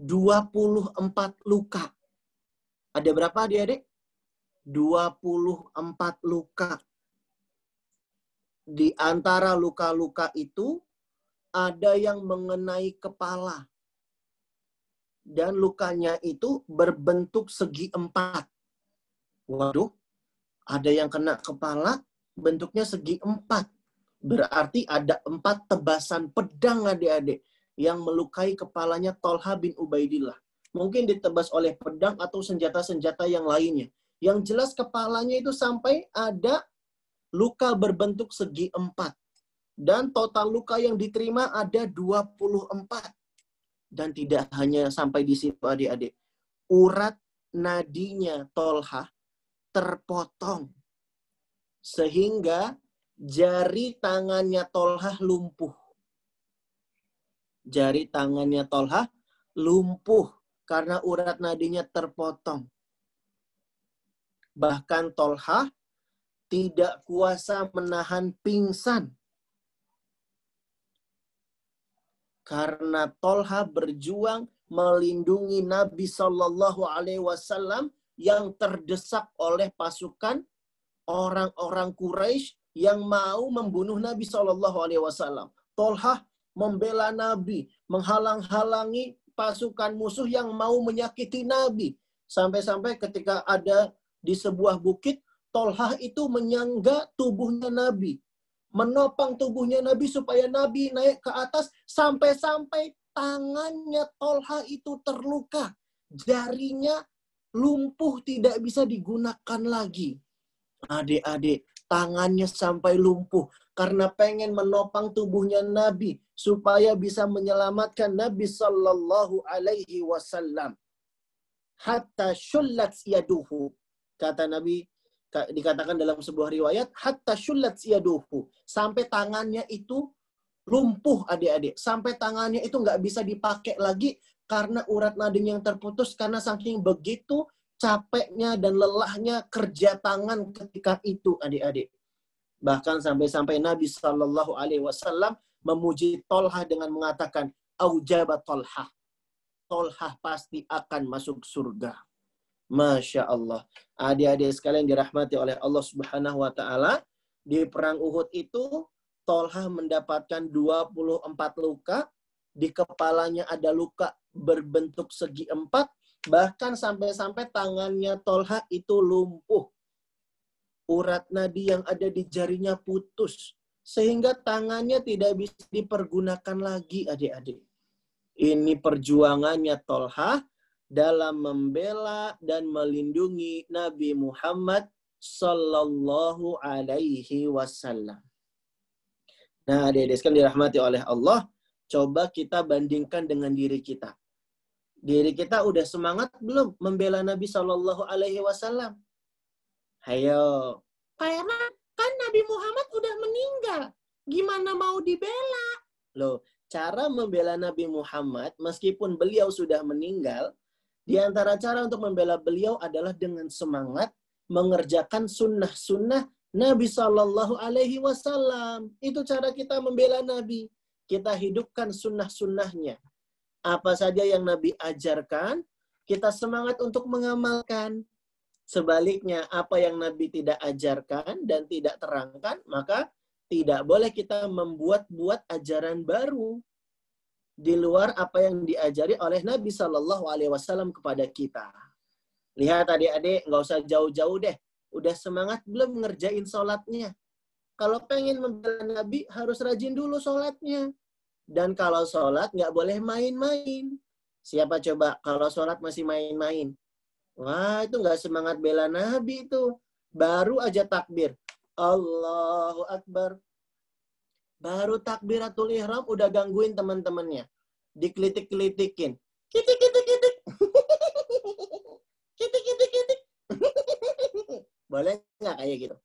24 luka. Ada berapa adik-adik? 24 luka. Di antara luka-luka itu, ada yang mengenai kepala. Dan lukanya itu berbentuk segi empat. Waduh, ada yang kena kepala, bentuknya segi empat. Berarti ada empat tebasan pedang adik-adik yang melukai kepalanya Tolha bin Ubaidillah. Mungkin ditebas oleh pedang atau senjata-senjata yang lainnya. Yang jelas kepalanya itu sampai ada luka berbentuk segi empat. Dan total luka yang diterima ada 24. Dan tidak hanya sampai di situ adik-adik. Urat nadinya Tolha terpotong sehingga jari tangannya Tolhah lumpuh. Jari tangannya Tolhah lumpuh karena urat nadinya terpotong. Bahkan Tolhah tidak kuasa menahan pingsan. Karena Tolha berjuang melindungi Nabi Shallallahu Alaihi Wasallam yang terdesak oleh pasukan orang-orang Quraisy yang mau membunuh Nabi Shallallahu Alaihi Wasallam. Tolha membela Nabi, menghalang-halangi pasukan musuh yang mau menyakiti Nabi. Sampai-sampai ketika ada di sebuah bukit, Tolhah itu menyangga tubuhnya Nabi. Menopang tubuhnya Nabi supaya Nabi naik ke atas sampai-sampai tangannya Tolha itu terluka. Jarinya lumpuh tidak bisa digunakan lagi. Adik-adik, tangannya sampai lumpuh karena pengen menopang tubuhnya Nabi supaya bisa menyelamatkan Nabi Sallallahu Alaihi Wasallam. Hatta syullat yaduhu. Kata Nabi, dikatakan dalam sebuah riwayat hatta syullat yaduhu sampai tangannya itu lumpuh adik-adik sampai tangannya itu nggak bisa dipakai lagi karena urat nading yang terputus karena saking begitu capeknya dan lelahnya kerja tangan ketika itu adik-adik. Bahkan sampai-sampai Nabi Shallallahu Alaihi Wasallam memuji Tolha dengan mengatakan aujaba Tolha Tolha pasti akan masuk surga. Masya Allah. Adik-adik sekalian dirahmati oleh Allah Subhanahu wa taala, di perang Uhud itu Tolha mendapatkan 24 luka, di kepalanya ada luka berbentuk segi empat, bahkan sampai-sampai tangannya Tolha itu lumpuh. Urat nadi yang ada di jarinya putus, sehingga tangannya tidak bisa dipergunakan lagi adik-adik. Ini perjuangannya Tolha dalam membela dan melindungi Nabi Muhammad sallallahu alaihi wasallam. Nah, adik-adik sekalian dirahmati oleh Allah, coba kita bandingkan dengan diri kita. Diri kita udah semangat belum membela Nabi sallallahu alaihi wasallam? Hayo. Karena kan Nabi Muhammad udah meninggal. Gimana mau dibela? Loh, cara membela Nabi Muhammad meskipun beliau sudah meninggal, di antara cara untuk membela beliau adalah dengan semangat mengerjakan sunnah-sunnah Nabi Shallallahu Alaihi Wasallam. Itu cara kita membela Nabi. Kita hidupkan sunnah-sunnahnya. Apa saja yang Nabi ajarkan, kita semangat untuk mengamalkan. Sebaliknya, apa yang Nabi tidak ajarkan dan tidak terangkan, maka tidak boleh kita membuat-buat ajaran baru di luar apa yang diajari oleh Nabi Shallallahu Alaihi Wasallam kepada kita. Lihat adik-adik, nggak usah jauh-jauh deh. Udah semangat belum ngerjain sholatnya? Kalau pengen membela Nabi, harus rajin dulu sholatnya. Dan kalau sholat, nggak boleh main-main. Siapa coba kalau sholat masih main-main? Wah, itu nggak semangat bela Nabi itu. Baru aja takbir. Allahu Akbar. Baru takbiratul ihram udah gangguin teman-temannya. Dikelitik-kelitikin. Kitik, kitik, kitik. kitik, kitik, kitik. boleh nggak kayak gitu?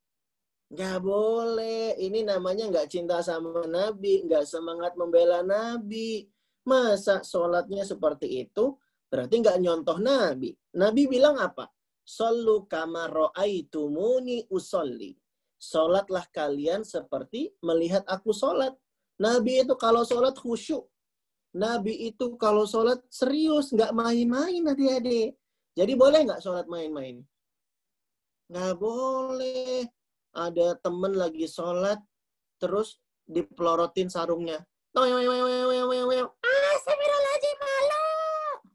Nggak boleh. Ini namanya nggak cinta sama Nabi. Nggak semangat membela Nabi. Masa sholatnya seperti itu? Berarti nggak nyontoh Nabi. Nabi bilang apa? Sallu kama ro'aitumuni usolli Sholatlah kalian seperti melihat aku sholat. Nabi itu kalau sholat khusyuk. Nabi itu kalau sholat serius, nggak main-main adik-adik. Jadi boleh nggak sholat main-main? Nggak boleh. Ada temen lagi sholat, terus dipelorotin sarungnya. Astagfirullahaladzim, malu.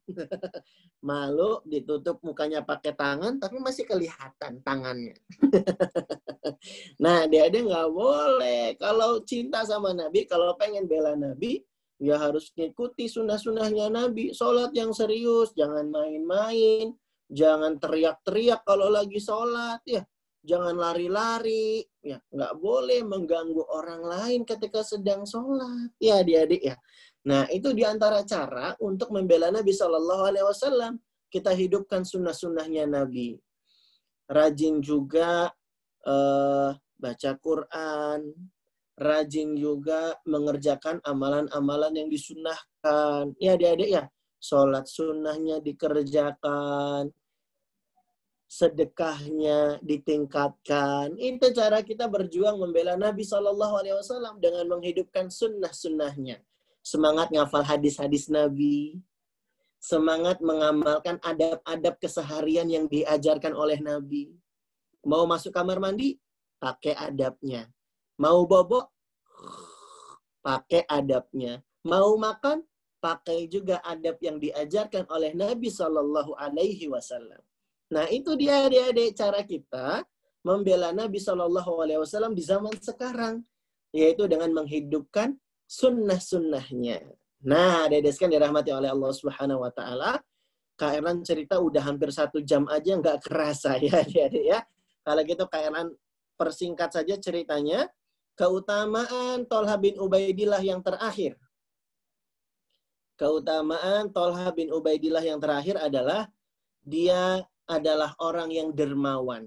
malu, ditutup mukanya pakai tangan, tapi masih kelihatan tangannya. nah, dia dia nggak boleh. Kalau cinta sama Nabi, kalau pengen bela Nabi, ya harus ngikuti sunnah-sunnahnya Nabi. Sholat yang serius, jangan main-main. Jangan teriak-teriak kalau lagi sholat. ya Jangan lari-lari. ya Nggak boleh mengganggu orang lain ketika sedang sholat. Ya adik-adik ya. Nah, itu di antara cara untuk membela Nabi Shallallahu Alaihi Wasallam. Kita hidupkan sunnah-sunnahnya Nabi. Rajin juga uh, baca Quran, rajin juga mengerjakan amalan-amalan yang disunahkan. Ya adik-adik ya, sholat sunnahnya dikerjakan. Sedekahnya ditingkatkan. Itu cara kita berjuang membela Nabi Shallallahu Alaihi Wasallam dengan menghidupkan sunnah-sunnahnya. Semangat ngafal hadis-hadis Nabi, semangat mengamalkan adab-adab keseharian yang diajarkan oleh Nabi. Mau masuk kamar mandi, pakai adabnya. Mau bobo, pakai adabnya. Mau makan, pakai juga adab yang diajarkan oleh Nabi Shallallahu Alaihi Wasallam. Nah, itu dia adik-adik cara kita membela Nabi Shallallahu Alaihi Wasallam di zaman sekarang, yaitu dengan menghidupkan sunnah-sunnahnya. Nah, adik-adik dirahmati oleh Allah Subhanahu Wa Taala. KRN cerita udah hampir satu jam aja nggak kerasa ya adik-adik ya. Kalau gitu KRN persingkat saja ceritanya. Keutamaan Tolha bin Ubaidillah yang terakhir. Keutamaan Tolha bin Ubaidillah yang terakhir adalah dia adalah orang yang dermawan.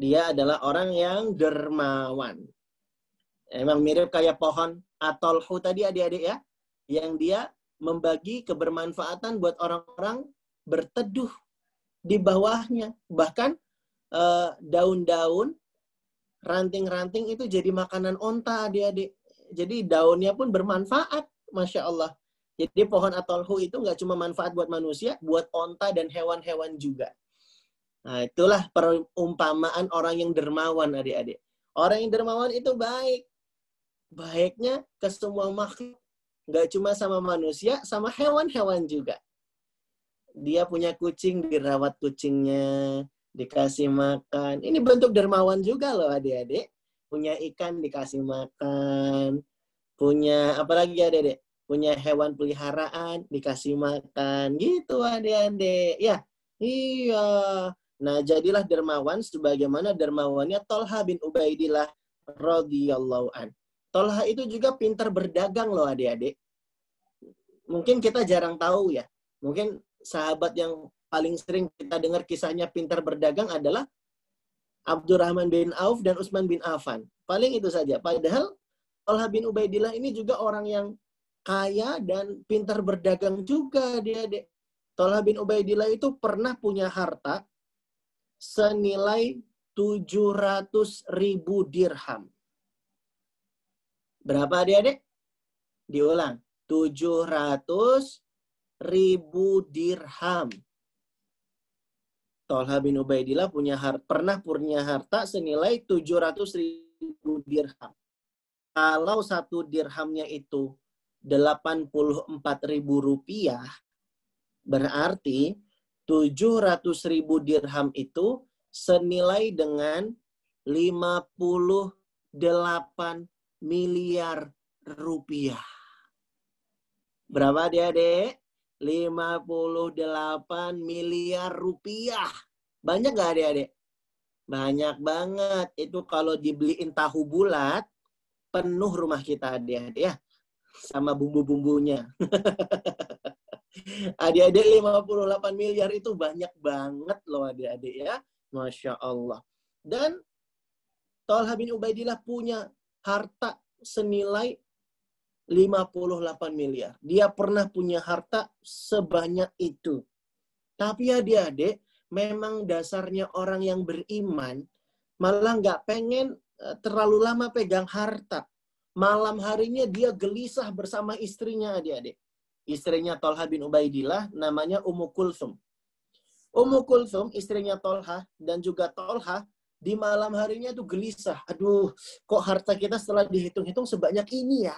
Dia adalah orang yang dermawan. Emang mirip kayak pohon atolhu tadi adik-adik ya. Yang dia membagi kebermanfaatan buat orang-orang berteduh di bawahnya. Bahkan eh, daun-daun, ranting-ranting itu jadi makanan onta adik-adik. Jadi daunnya pun bermanfaat, Masya Allah. Jadi pohon atolhu itu nggak cuma manfaat buat manusia, buat onta dan hewan-hewan juga. Nah, itulah perumpamaan orang yang dermawan, adik-adik. Orang yang dermawan itu baik. Baiknya ke semua makhluk. Nggak cuma sama manusia, sama hewan-hewan juga. Dia punya kucing, dirawat kucingnya, dikasih makan. Ini bentuk dermawan juga loh adik-adik. Punya ikan dikasih makan. Punya apa lagi adik-adik? Punya hewan peliharaan dikasih makan. Gitu adik-adik ya iya. Nah jadilah dermawan sebagaimana dermawannya Tolha bin Ubaidillah radhiyallahu an. Tolha itu juga pintar berdagang loh adik-adik mungkin kita jarang tahu ya. Mungkin sahabat yang paling sering kita dengar kisahnya pintar berdagang adalah Abdurrahman bin Auf dan Utsman bin Affan. Paling itu saja. Padahal Tolha bin Ubaidillah ini juga orang yang kaya dan pintar berdagang juga dia dek. Tolah bin Ubaidillah itu pernah punya harta senilai 700 ribu dirham. Berapa dia dek? Diulang. 700 ribu dirham. Tolha bin Ubaidillah punya harta, pernah punya harta senilai 700 ribu dirham. Kalau satu dirhamnya itu 84 ribu rupiah, berarti 700 ribu dirham itu senilai dengan 58 miliar rupiah. Berapa dia, Dek? 58 miliar rupiah. Banyak gak adik-adik? Banyak banget. Itu kalau dibeliin tahu bulat, penuh rumah kita adik-adik ya sama bumbu-bumbunya. adik-adik 58 miliar itu banyak banget loh adik-adik ya. Masya Allah. Dan Talha bin Ubaidillah punya harta senilai 58 miliar. Dia pernah punya harta sebanyak itu. Tapi adik-adik, memang dasarnya orang yang beriman malah nggak pengen eh, terlalu lama pegang harta. Malam harinya dia gelisah bersama istrinya adik-adik. Istrinya Tolha bin Ubaidillah namanya Ummu Kulsum. Ummu Kulsum, istrinya Tolha dan juga Tolha di malam harinya tuh gelisah. Aduh, kok harta kita setelah dihitung-hitung sebanyak ini ya?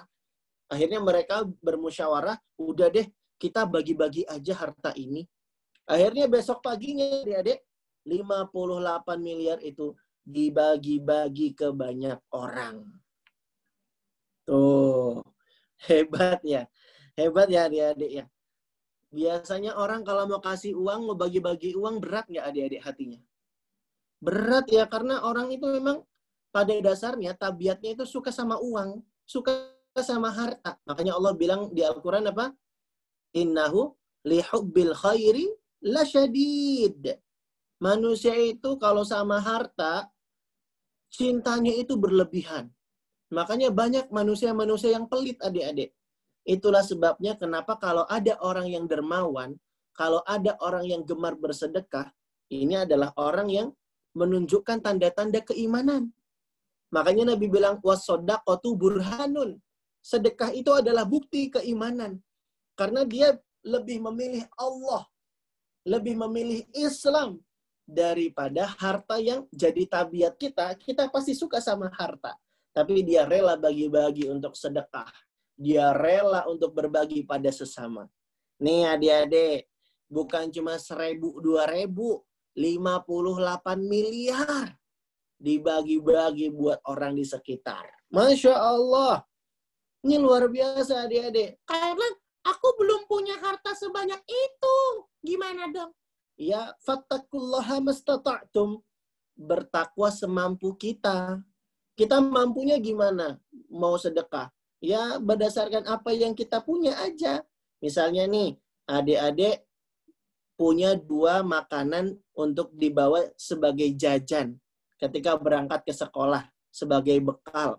Akhirnya mereka bermusyawarah, udah deh kita bagi-bagi aja harta ini. Akhirnya besok paginya adik-adik 58 miliar itu dibagi-bagi ke banyak orang. Tuh, hebat ya. Hebat ya adik-adik ya. Biasanya orang kalau mau kasih uang, mau bagi-bagi uang, berat nggak adik-adik hatinya? Berat ya, karena orang itu memang pada dasarnya tabiatnya itu suka sama uang, suka sama harta. Makanya Allah bilang di Al-Quran apa? Innahu lihubbil khairi lasyadid. Manusia itu kalau sama harta, cintanya itu berlebihan. Makanya banyak manusia-manusia yang pelit adik-adik. Itulah sebabnya kenapa kalau ada orang yang dermawan, kalau ada orang yang gemar bersedekah, Ini adalah orang yang menunjukkan tanda-tanda keimanan. Makanya Nabi bilang wasodaqatu burhanun. Sedekah itu adalah bukti keimanan. Karena dia lebih memilih Allah, lebih memilih Islam daripada harta yang jadi tabiat kita. Kita pasti suka sama harta. Tapi dia rela bagi-bagi untuk sedekah. Dia rela untuk berbagi pada sesama. Nih adik-adik, bukan cuma seribu, dua ribu, 58 miliar dibagi-bagi buat orang di sekitar. Masya Allah. Ini luar biasa adik-adik. Karena aku belum punya harta sebanyak itu. Gimana dong? Ya, fattakullaha mastata'tum. Bertakwa semampu kita. Kita mampunya gimana? Mau sedekah. Ya, berdasarkan apa yang kita punya aja. Misalnya nih, adik-adik punya dua makanan untuk dibawa sebagai jajan ketika berangkat ke sekolah sebagai bekal.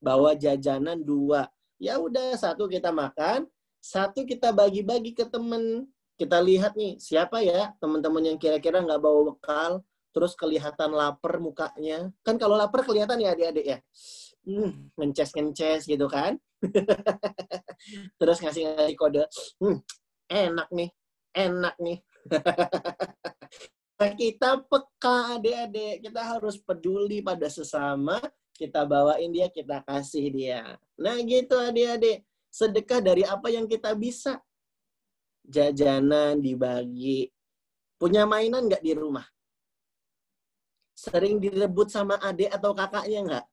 Bawa jajanan dua. Ya udah satu kita makan, satu kita bagi-bagi ke temen. Kita lihat nih siapa ya teman-teman yang kira-kira nggak bawa bekal, terus kelihatan lapar mukanya. Kan kalau lapar kelihatan ya adik-adik ya. Hmm, ngences-ngences gitu kan. terus ngasih-ngasih kode. Hmm, enak nih, enak nih. Nah, kita peka adik-adik, kita harus peduli pada sesama, kita bawain dia, kita kasih dia. Nah gitu adik-adik, sedekah dari apa yang kita bisa. Jajanan dibagi. Punya mainan nggak di rumah? Sering direbut sama adik atau kakaknya nggak?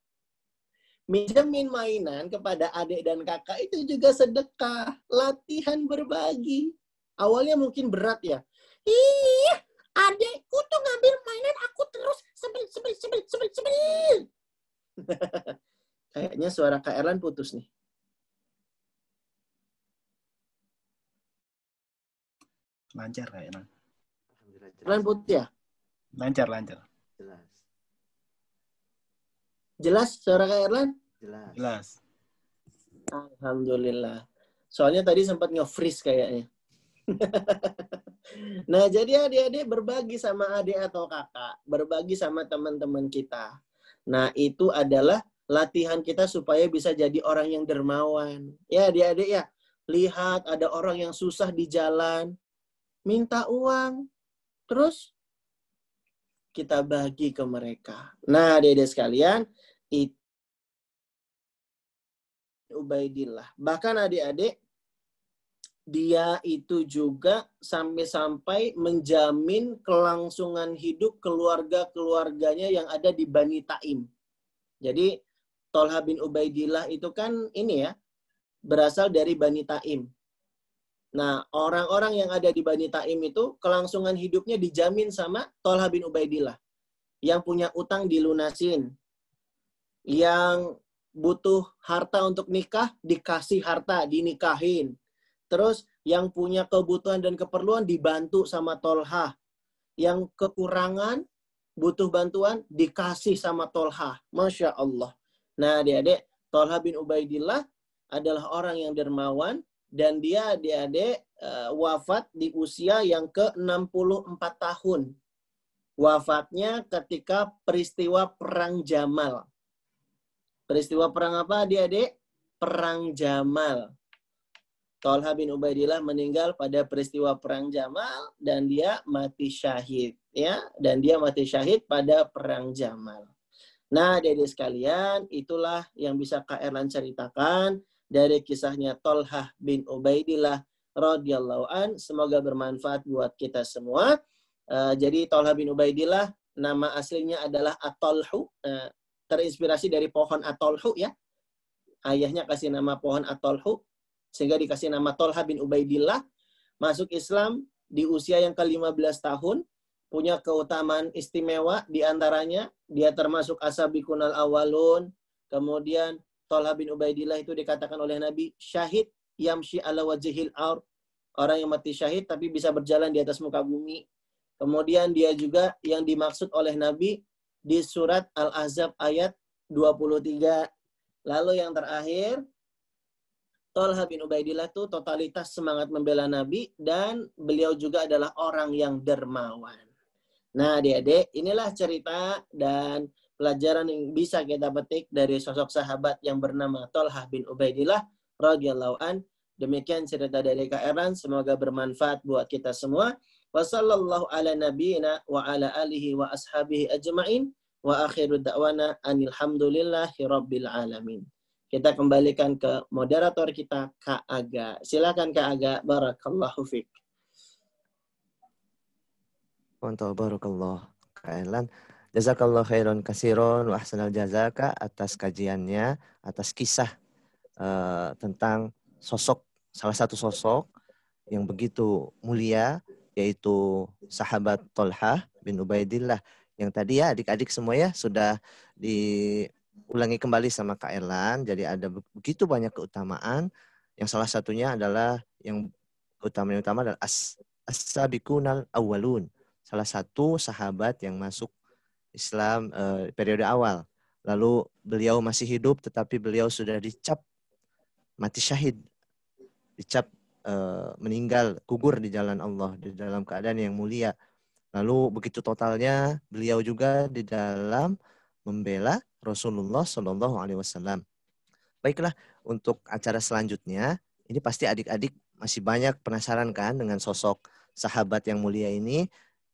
Minjemin mainan kepada adik dan kakak itu juga sedekah. Latihan berbagi. Awalnya mungkin berat ya. Ih, adekku tuh ngambil mainan aku terus sebel sebel sebel sebel sebel. Kayaknya suara Kak Erlan putus nih. Lancar Kak Erlan. Erlan putus ya? Lancar, lancar. Jelas. Jelas suara Kak Erlan? Jelas. Jelas. Alhamdulillah. Soalnya tadi sempat nge-freeze kayaknya. nah, jadi adik-adik berbagi sama adik atau kakak, berbagi sama teman-teman kita. Nah, itu adalah latihan kita supaya bisa jadi orang yang dermawan. Ya, adik-adik ya. Lihat ada orang yang susah di jalan, minta uang, terus kita bagi ke mereka. Nah, adik-adik sekalian, itu Ubaidillah. Bahkan adik-adik dia itu juga sampai-sampai menjamin kelangsungan hidup keluarga-keluarganya yang ada di Bani Taim. Jadi Tolha bin Ubaidillah itu kan ini ya, berasal dari Bani Taim. Nah, orang-orang yang ada di Bani Taim itu kelangsungan hidupnya dijamin sama Tolha bin Ubaidillah. Yang punya utang dilunasin. Yang butuh harta untuk nikah, dikasih harta, dinikahin Terus yang punya kebutuhan dan keperluan dibantu sama Tolha. Yang kekurangan butuh bantuan dikasih sama Tolha. Masya Allah. Nah adik-adik, Tolha bin Ubaidillah adalah orang yang dermawan dan dia adik-adik uh, wafat di usia yang ke-64 tahun. Wafatnya ketika peristiwa Perang Jamal. Peristiwa perang apa adik-adik? Perang Jamal. Tolha bin Ubaidillah meninggal pada peristiwa perang Jamal dan dia mati syahid ya dan dia mati syahid pada perang Jamal. Nah, jadi sekalian, itulah yang bisa Kak Erlan ceritakan dari kisahnya Tolha bin Ubaidillah radhiyallahu an. Semoga bermanfaat buat kita semua. Uh, jadi Tolha bin Ubaidillah nama aslinya adalah Atolhu, uh, terinspirasi dari pohon Atolhu ya. Ayahnya kasih nama pohon Atolhu sehingga dikasih nama Tolha bin Ubaidillah, masuk Islam di usia yang ke-15 tahun, punya keutamaan istimewa di antaranya dia termasuk asabikunal awalun, kemudian Tolha bin Ubaidillah itu dikatakan oleh Nabi syahid yamshi ala wajhil ar orang yang mati syahid tapi bisa berjalan di atas muka bumi. Kemudian dia juga yang dimaksud oleh Nabi di surat Al-Ahzab ayat 23. Lalu yang terakhir Tolha bin Ubaidillah itu totalitas semangat membela Nabi dan beliau juga adalah orang yang dermawan. Nah, adik-adik, inilah cerita dan pelajaran yang bisa kita petik dari sosok sahabat yang bernama Tolhah bin Ubaidillah radhiyallahu an. Demikian cerita dari Kak Eran, semoga bermanfaat buat kita semua. Wassallallahu ala nabiyyina wa ala alihi wa ashabihi ajmain wa akhiru da'wana anilhamdulillahi rabbil alamin. Kita kembalikan ke moderator kita Kak Aga. Silakan Kak Aga. Barakallahu fiik. Mantap, barakallah. Kak Elan. Jazakallah khairan kasiron wa ahsanal jazaka atas kajiannya, atas kisah uh, tentang sosok, salah satu sosok yang begitu mulia, yaitu sahabat Tolhah bin Ubaidillah. Yang tadi ya adik-adik semua ya sudah diulangi kembali sama Kak Erlan. Jadi ada begitu banyak keutamaan. Yang salah satunya adalah yang utama yang utama adalah as as-sabiqunal awwalun. Salah satu sahabat yang masuk Islam uh, periode awal. Lalu beliau masih hidup tetapi beliau sudah dicap mati syahid. Dicap uh, meninggal gugur di jalan Allah di dalam keadaan yang mulia. Lalu begitu totalnya beliau juga di dalam membela Rasulullah Shallallahu Alaihi Wasallam. Baiklah untuk acara selanjutnya ini pasti adik-adik masih banyak penasaran kan dengan sosok sahabat yang mulia ini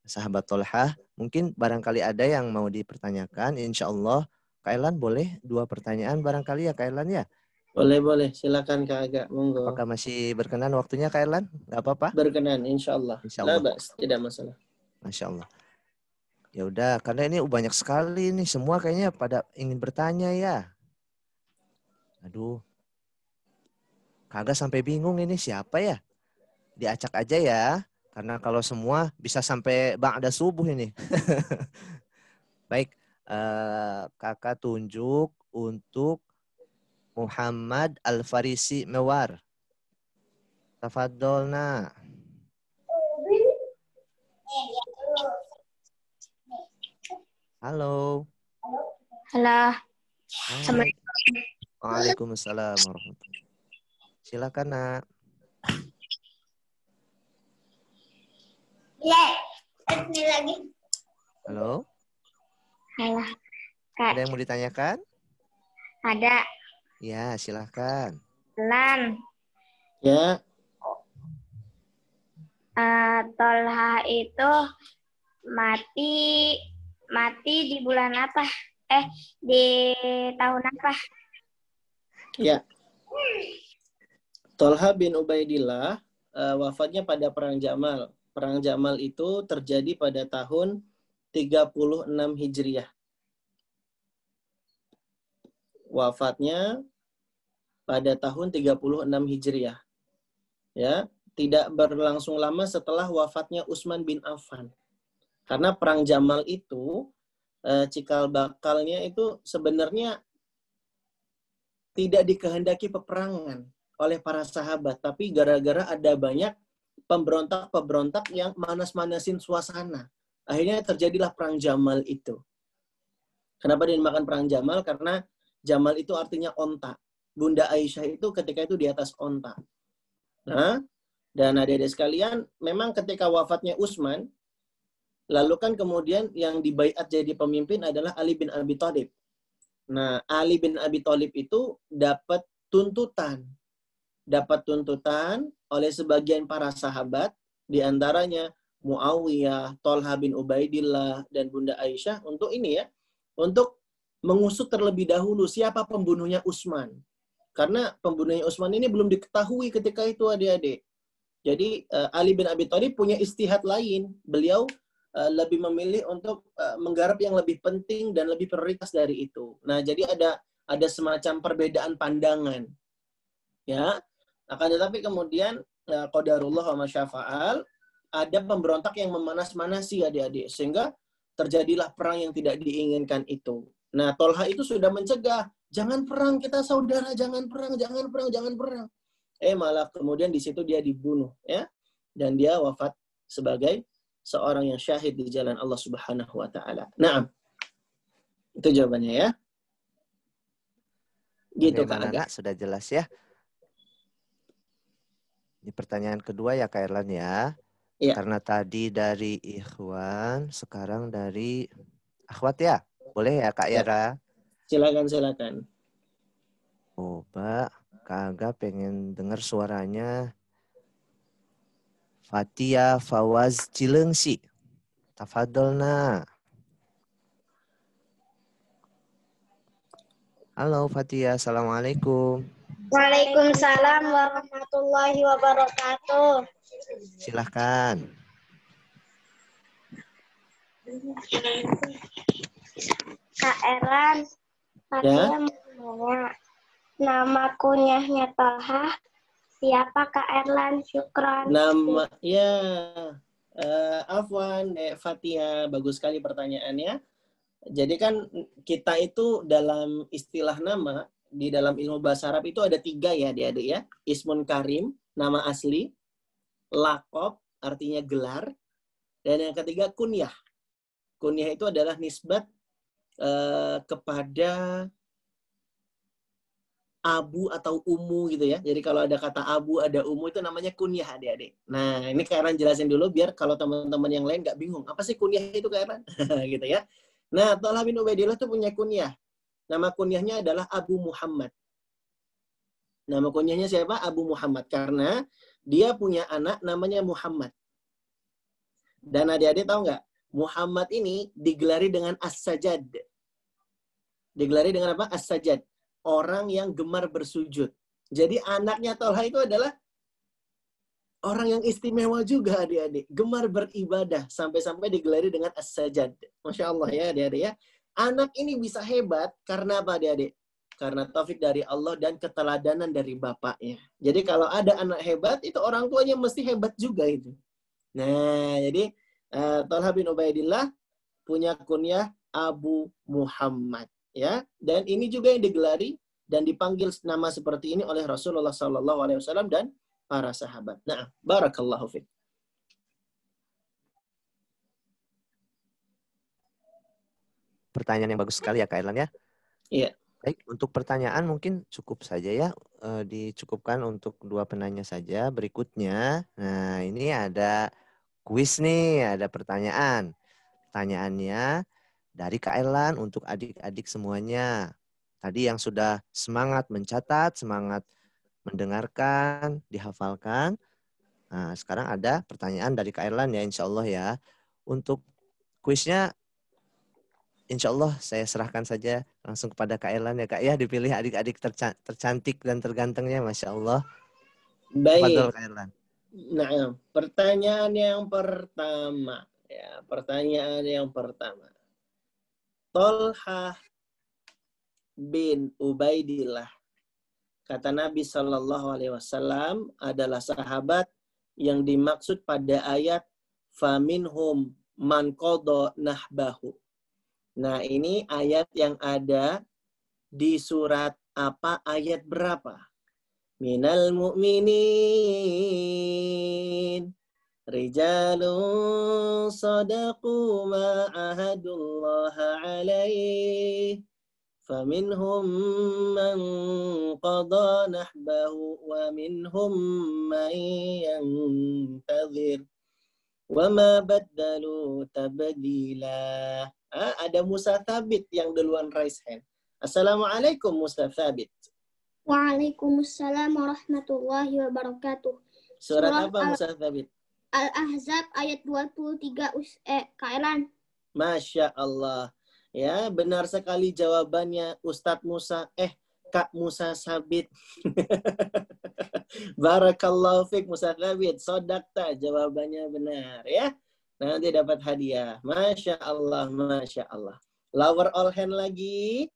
sahabat Tolhah. Mungkin barangkali ada yang mau dipertanyakan. Insya Allah, Kailan boleh dua pertanyaan barangkali ya Kailan ya? Boleh, boleh. Silakan Kak Aga. Monggo. Apakah masih berkenan waktunya Kailan? Gak apa-apa? Berkenan, insya Allah. Insya Allah. tidak masalah. Masya Allah. Ya udah, karena ini banyak sekali nih. Semua kayaknya pada ingin bertanya ya. Aduh. Kagak sampai bingung ini siapa ya? Diacak aja ya. Karena kalau semua bisa sampai ba'da subuh ini. Baik, uh, kakak tunjuk untuk Muhammad Al-Farisi Mewar. Tafadolna. Halo. Halo. Assalamualaikum. Waalaikumsalam warahmatullahi Silakan, Nak. Iya, ini lagi. Halo. Halo. Kak. Ada yang mau ditanyakan? Ada. Ya, silahkan. Lan. Ya. Uh, Tolha itu mati mati di bulan apa? Eh, di tahun apa? Ya. Tolha bin Ubaidillah uh, wafatnya pada perang Jamal Perang Jamal itu terjadi pada tahun 36 Hijriah. Wafatnya pada tahun 36 Hijriah. Ya, tidak berlangsung lama setelah wafatnya Utsman bin Affan. Karena perang Jamal itu eh, cikal bakalnya itu sebenarnya tidak dikehendaki peperangan oleh para sahabat, tapi gara-gara ada banyak pemberontak-pemberontak yang manas-manasin suasana. Akhirnya terjadilah perang Jamal itu. Kenapa dinamakan perang Jamal? Karena Jamal itu artinya onta. Bunda Aisyah itu ketika itu di atas onta. Nah, dan adik-adik sekalian, memang ketika wafatnya Utsman, lalu kan kemudian yang dibaiat jadi pemimpin adalah Ali bin Abi Thalib. Nah, Ali bin Abi Thalib itu dapat tuntutan. Dapat tuntutan oleh sebagian para sahabat, di antaranya Muawiyah, Tolha bin Ubaidillah, dan Bunda Aisyah untuk ini ya, untuk mengusut terlebih dahulu siapa pembunuhnya Utsman. Karena pembunuhnya Utsman ini belum diketahui ketika itu adik-adik. Jadi uh, Ali bin Abi Thalib punya istihad lain. Beliau uh, lebih memilih untuk uh, menggarap yang lebih penting dan lebih prioritas dari itu. Nah, jadi ada ada semacam perbedaan pandangan. Ya, akan tetapi kemudian ya, qadarullah wa masyafa'al ada pemberontak yang memanas-manasi adik-adik sehingga terjadilah perang yang tidak diinginkan itu. Nah, Tolha itu sudah mencegah, jangan perang kita saudara, jangan perang, jangan perang, jangan perang. Eh malah kemudian di situ dia dibunuh ya dan dia wafat sebagai seorang yang syahid di jalan Allah Subhanahu wa taala. Nah, itu jawabannya ya. Gitu Kak Aga. Sudah jelas ya. Ini pertanyaan kedua ya Kak Erlan ya. Iya. Karena tadi dari ikhwan, sekarang dari akhwat ya. Boleh ya Kak Ya. Yara? Silakan silakan. Coba Kak Aga pengen dengar suaranya. Fatia Fawaz Cilengsi. Tafadolna. Halo Fatia, Assalamualaikum. Waalaikumsalam warahmatullahi wabarakatuh. Silahkan. Kak Erlan, saya mau nanya. Nama kunyahnya Toha, siapa Kak Erlan? Syukron. Nama ya eh, Afwan, eh, Fatia, bagus sekali pertanyaannya. Jadi kan kita itu dalam istilah nama di dalam ilmu bahasa Arab itu ada tiga ya adik-adik ya. Ismun Karim, nama asli. Lakob, artinya gelar. Dan yang ketiga kunyah. Kunyah itu adalah nisbat eh, kepada abu atau umu gitu ya. Jadi kalau ada kata abu, ada umu itu namanya kunyah adik-adik. Nah ini Kairan jelasin dulu biar kalau teman-teman yang lain nggak bingung. Apa sih kunyah itu Kairan? gitu ya. Nah Talha bin Ubaidillah itu punya kunyah. Nama kunyahnya adalah Abu Muhammad. Nama kunyahnya siapa? Abu Muhammad. Karena dia punya anak namanya Muhammad. Dan adik-adik tahu nggak? Muhammad ini digelari dengan As-Sajad. Digelari dengan apa? As-Sajad. Orang yang gemar bersujud. Jadi anaknya Tolha itu adalah orang yang istimewa juga adik-adik. Gemar beribadah. Sampai-sampai digelari dengan As-Sajad. Masya Allah ya adik-adik ya. Anak ini bisa hebat karena apa adik-adik? Karena taufik dari Allah dan keteladanan dari bapaknya. Jadi kalau ada anak hebat, itu orang tuanya mesti hebat juga itu. Nah, jadi uh, Talha bin Ubaidillah punya kunyah Abu Muhammad ya dan ini juga yang digelari dan dipanggil nama seperti ini oleh Rasulullah Wasallam dan para sahabat. Nah, barakallahu fiik. Pertanyaan yang bagus sekali ya Kak Erlan ya. Iya. Baik, untuk pertanyaan mungkin cukup saja ya. E, dicukupkan untuk dua penanya saja. Berikutnya, nah ini ada kuis nih, ada pertanyaan. Pertanyaannya dari Kak Erlan untuk adik-adik semuanya. Tadi yang sudah semangat mencatat, semangat mendengarkan, dihafalkan. Nah, sekarang ada pertanyaan dari Kak Erlan ya, insya Allah ya. Untuk kuisnya, insya Allah saya serahkan saja langsung kepada Kak Erlan ya Kak ya. Dipilih adik-adik terca- tercantik dan tergantengnya, Masya Allah. Baik. Fadol, Kak Erlan. Nah, pertanyaan yang pertama ya, pertanyaan yang pertama. Tolha bin Ubaidillah kata Nabi Shallallahu Alaihi Wasallam adalah sahabat yang dimaksud pada ayat faminhum man kodo nahbahu. Nah ini ayat yang ada di surat apa ayat berapa? Minal mu'minin rijalun sadaqu ma ahadullah alaih فمنهم من قضى نحبه ومنهم من ينتظر Wama baddalu tabadila. Ah, ada Musa Thabit yang duluan raise hand. Assalamualaikum Musa Thabit. Waalaikumsalam warahmatullahi wabarakatuh. Surat, Surat apa Al Musa Thabit? Al-Ahzab ayat 23 us eh, Kailan. Masya Allah. Ya, benar sekali jawabannya Ustadz Musa. Eh, Kak Musa Sabit. Barakallahu fiq Musa Sabit. Sodakta jawabannya benar ya. Nanti dapat hadiah. Masya Allah Masya Allah. Lower all hand lagi.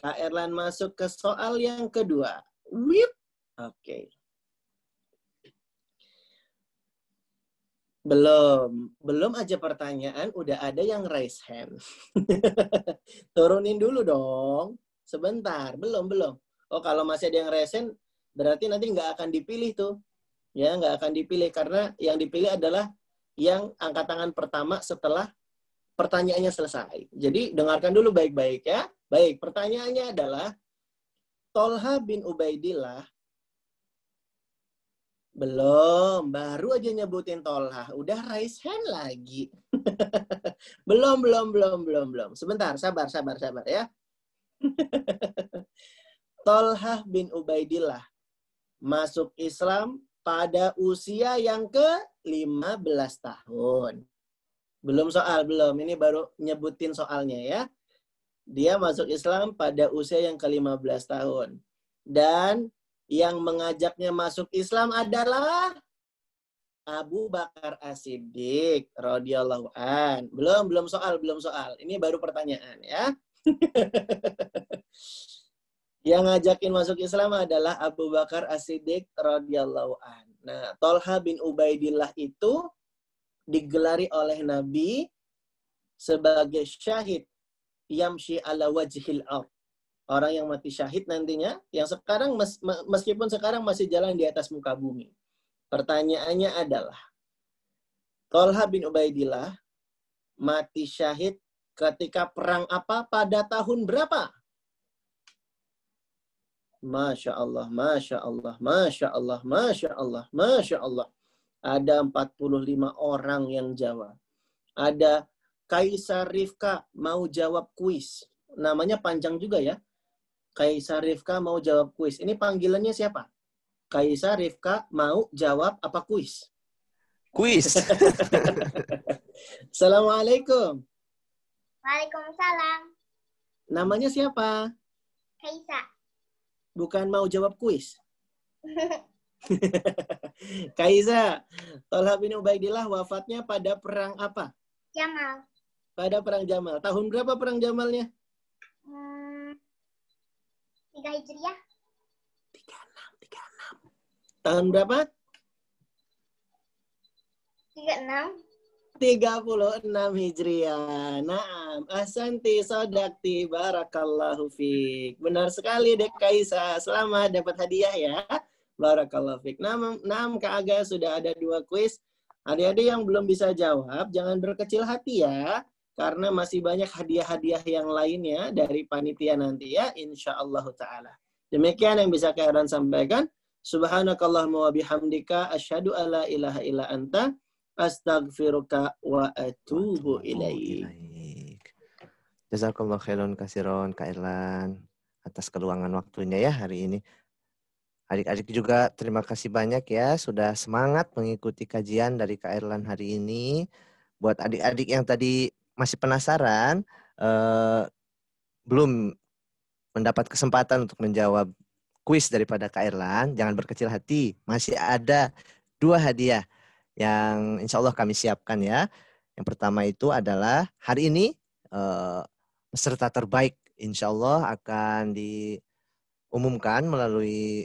Kak Erlan masuk ke soal yang kedua. Wip. Oke. Belum, belum aja pertanyaan udah ada yang raise hand. Turunin dulu dong. Sebentar, belum, belum. Oh, kalau masih ada yang hand, berarti nanti nggak akan dipilih tuh. Ya, nggak akan dipilih karena yang dipilih adalah yang angkat tangan pertama setelah pertanyaannya selesai. Jadi dengarkan dulu baik-baik ya. Baik, pertanyaannya adalah Tolha bin Ubaidillah Belum, baru aja nyebutin Tolha. Udah raise hand lagi. belum, belum, belum, belum, belum. Sebentar, sabar, sabar, sabar ya. Tolha bin Ubaidillah masuk Islam pada usia yang ke-15 tahun. Belum soal, belum. Ini baru nyebutin soalnya ya. Dia masuk Islam pada usia yang ke-15 tahun. Dan yang mengajaknya masuk Islam adalah Abu Bakar As-Siddiq radhiyallahu an. Belum, belum soal, belum soal. Ini baru pertanyaan ya. yang ngajakin masuk Islam adalah Abu Bakar As-Siddiq radhiyallahu an. Nah, Tolha bin Ubaidillah itu digelari oleh Nabi sebagai syahid yamshi ala wajhil ard. Orang yang mati syahid nantinya, yang sekarang meskipun sekarang masih jalan di atas muka bumi. Pertanyaannya adalah, Tolha bin Ubaidillah mati syahid ketika perang apa pada tahun berapa? Masya Allah, Masya Allah, Masya Allah, Masya Allah, Masya Allah. Ada 45 orang yang jawab. Ada Kaisar Rifka mau jawab kuis. Namanya panjang juga ya. Kaisar Rifka mau jawab kuis. Ini panggilannya siapa? Kaisar Rifka mau jawab apa kuis? Kuis. Assalamualaikum. Waalaikumsalam. Namanya siapa? Kaisa. Bukan mau jawab kuis. Kaisa, Tolha bin Ubaidillah wafatnya pada perang apa? Jamal. Pada perang Jamal. Tahun berapa perang Jamalnya? Hmm, tiga Hijriah. 36, 36. Tahun berapa? 36. 36 Hijriah. Naam, asanti sodakti barakallahu fiik. Benar sekali Dek Kaisa. Selamat dapat hadiah ya. Barakallahu fiik. Naam, naam Kak Aga sudah ada dua kuis. Adik-adik yang belum bisa jawab, jangan berkecil hati ya. Karena masih banyak hadiah-hadiah yang lainnya dari panitia nanti ya. Insya Allah Ta'ala. Demikian yang bisa Kak sampaikan. Subhanakallahumma wa bihamdika asyhadu alla ilaha illa anta Astaghfiruka wa atubu ilaik. Jazakallah khairan kasiron Kak Erlan atas keluangan waktunya ya hari ini. Adik-adik juga terima kasih banyak ya sudah semangat mengikuti kajian dari Kak Erlan hari ini. Buat adik-adik yang tadi masih penasaran eh, belum mendapat kesempatan untuk menjawab kuis daripada Kak Erlan, jangan berkecil hati. Masih ada dua hadiah yang insya Allah kami siapkan ya. Yang pertama itu adalah hari ini uh, peserta terbaik insya Allah akan diumumkan melalui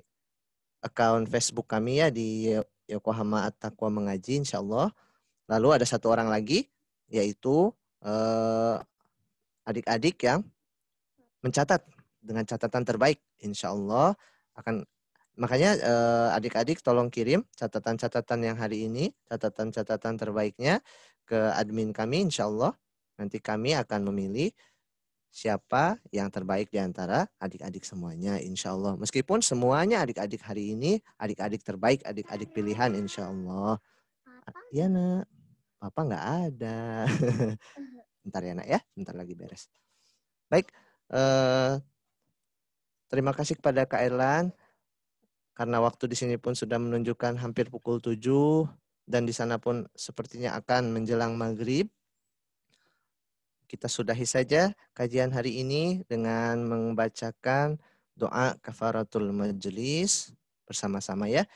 akun Facebook kami ya di Yokohama At-Taqwa Mengaji insya Allah. Lalu ada satu orang lagi yaitu uh, adik-adik yang mencatat dengan catatan terbaik insya Allah akan Makanya eh, adik-adik tolong kirim catatan-catatan yang hari ini, catatan-catatan terbaiknya ke admin kami insya Allah. Nanti kami akan memilih siapa yang terbaik di antara adik-adik semuanya insya Allah. Meskipun semuanya adik-adik hari ini, adik-adik terbaik, adik-adik pilihan insya Allah. Iya nak, papa nggak ada. Bentar ya nak ya, bentar lagi beres. Baik, eh, terima kasih kepada Kak Erlan karena waktu di sini pun sudah menunjukkan hampir pukul 7 dan di sana pun sepertinya akan menjelang maghrib. Kita sudahi saja kajian hari ini dengan membacakan doa kafaratul majlis bersama-sama ya.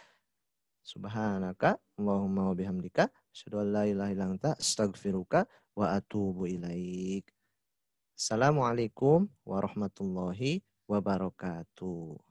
Subhanaka Allahumma wa bihamdika asyhadu an la ilaha illa anta astaghfiruka wa atubu ilaik. Assalamualaikum warahmatullahi wabarakatuh.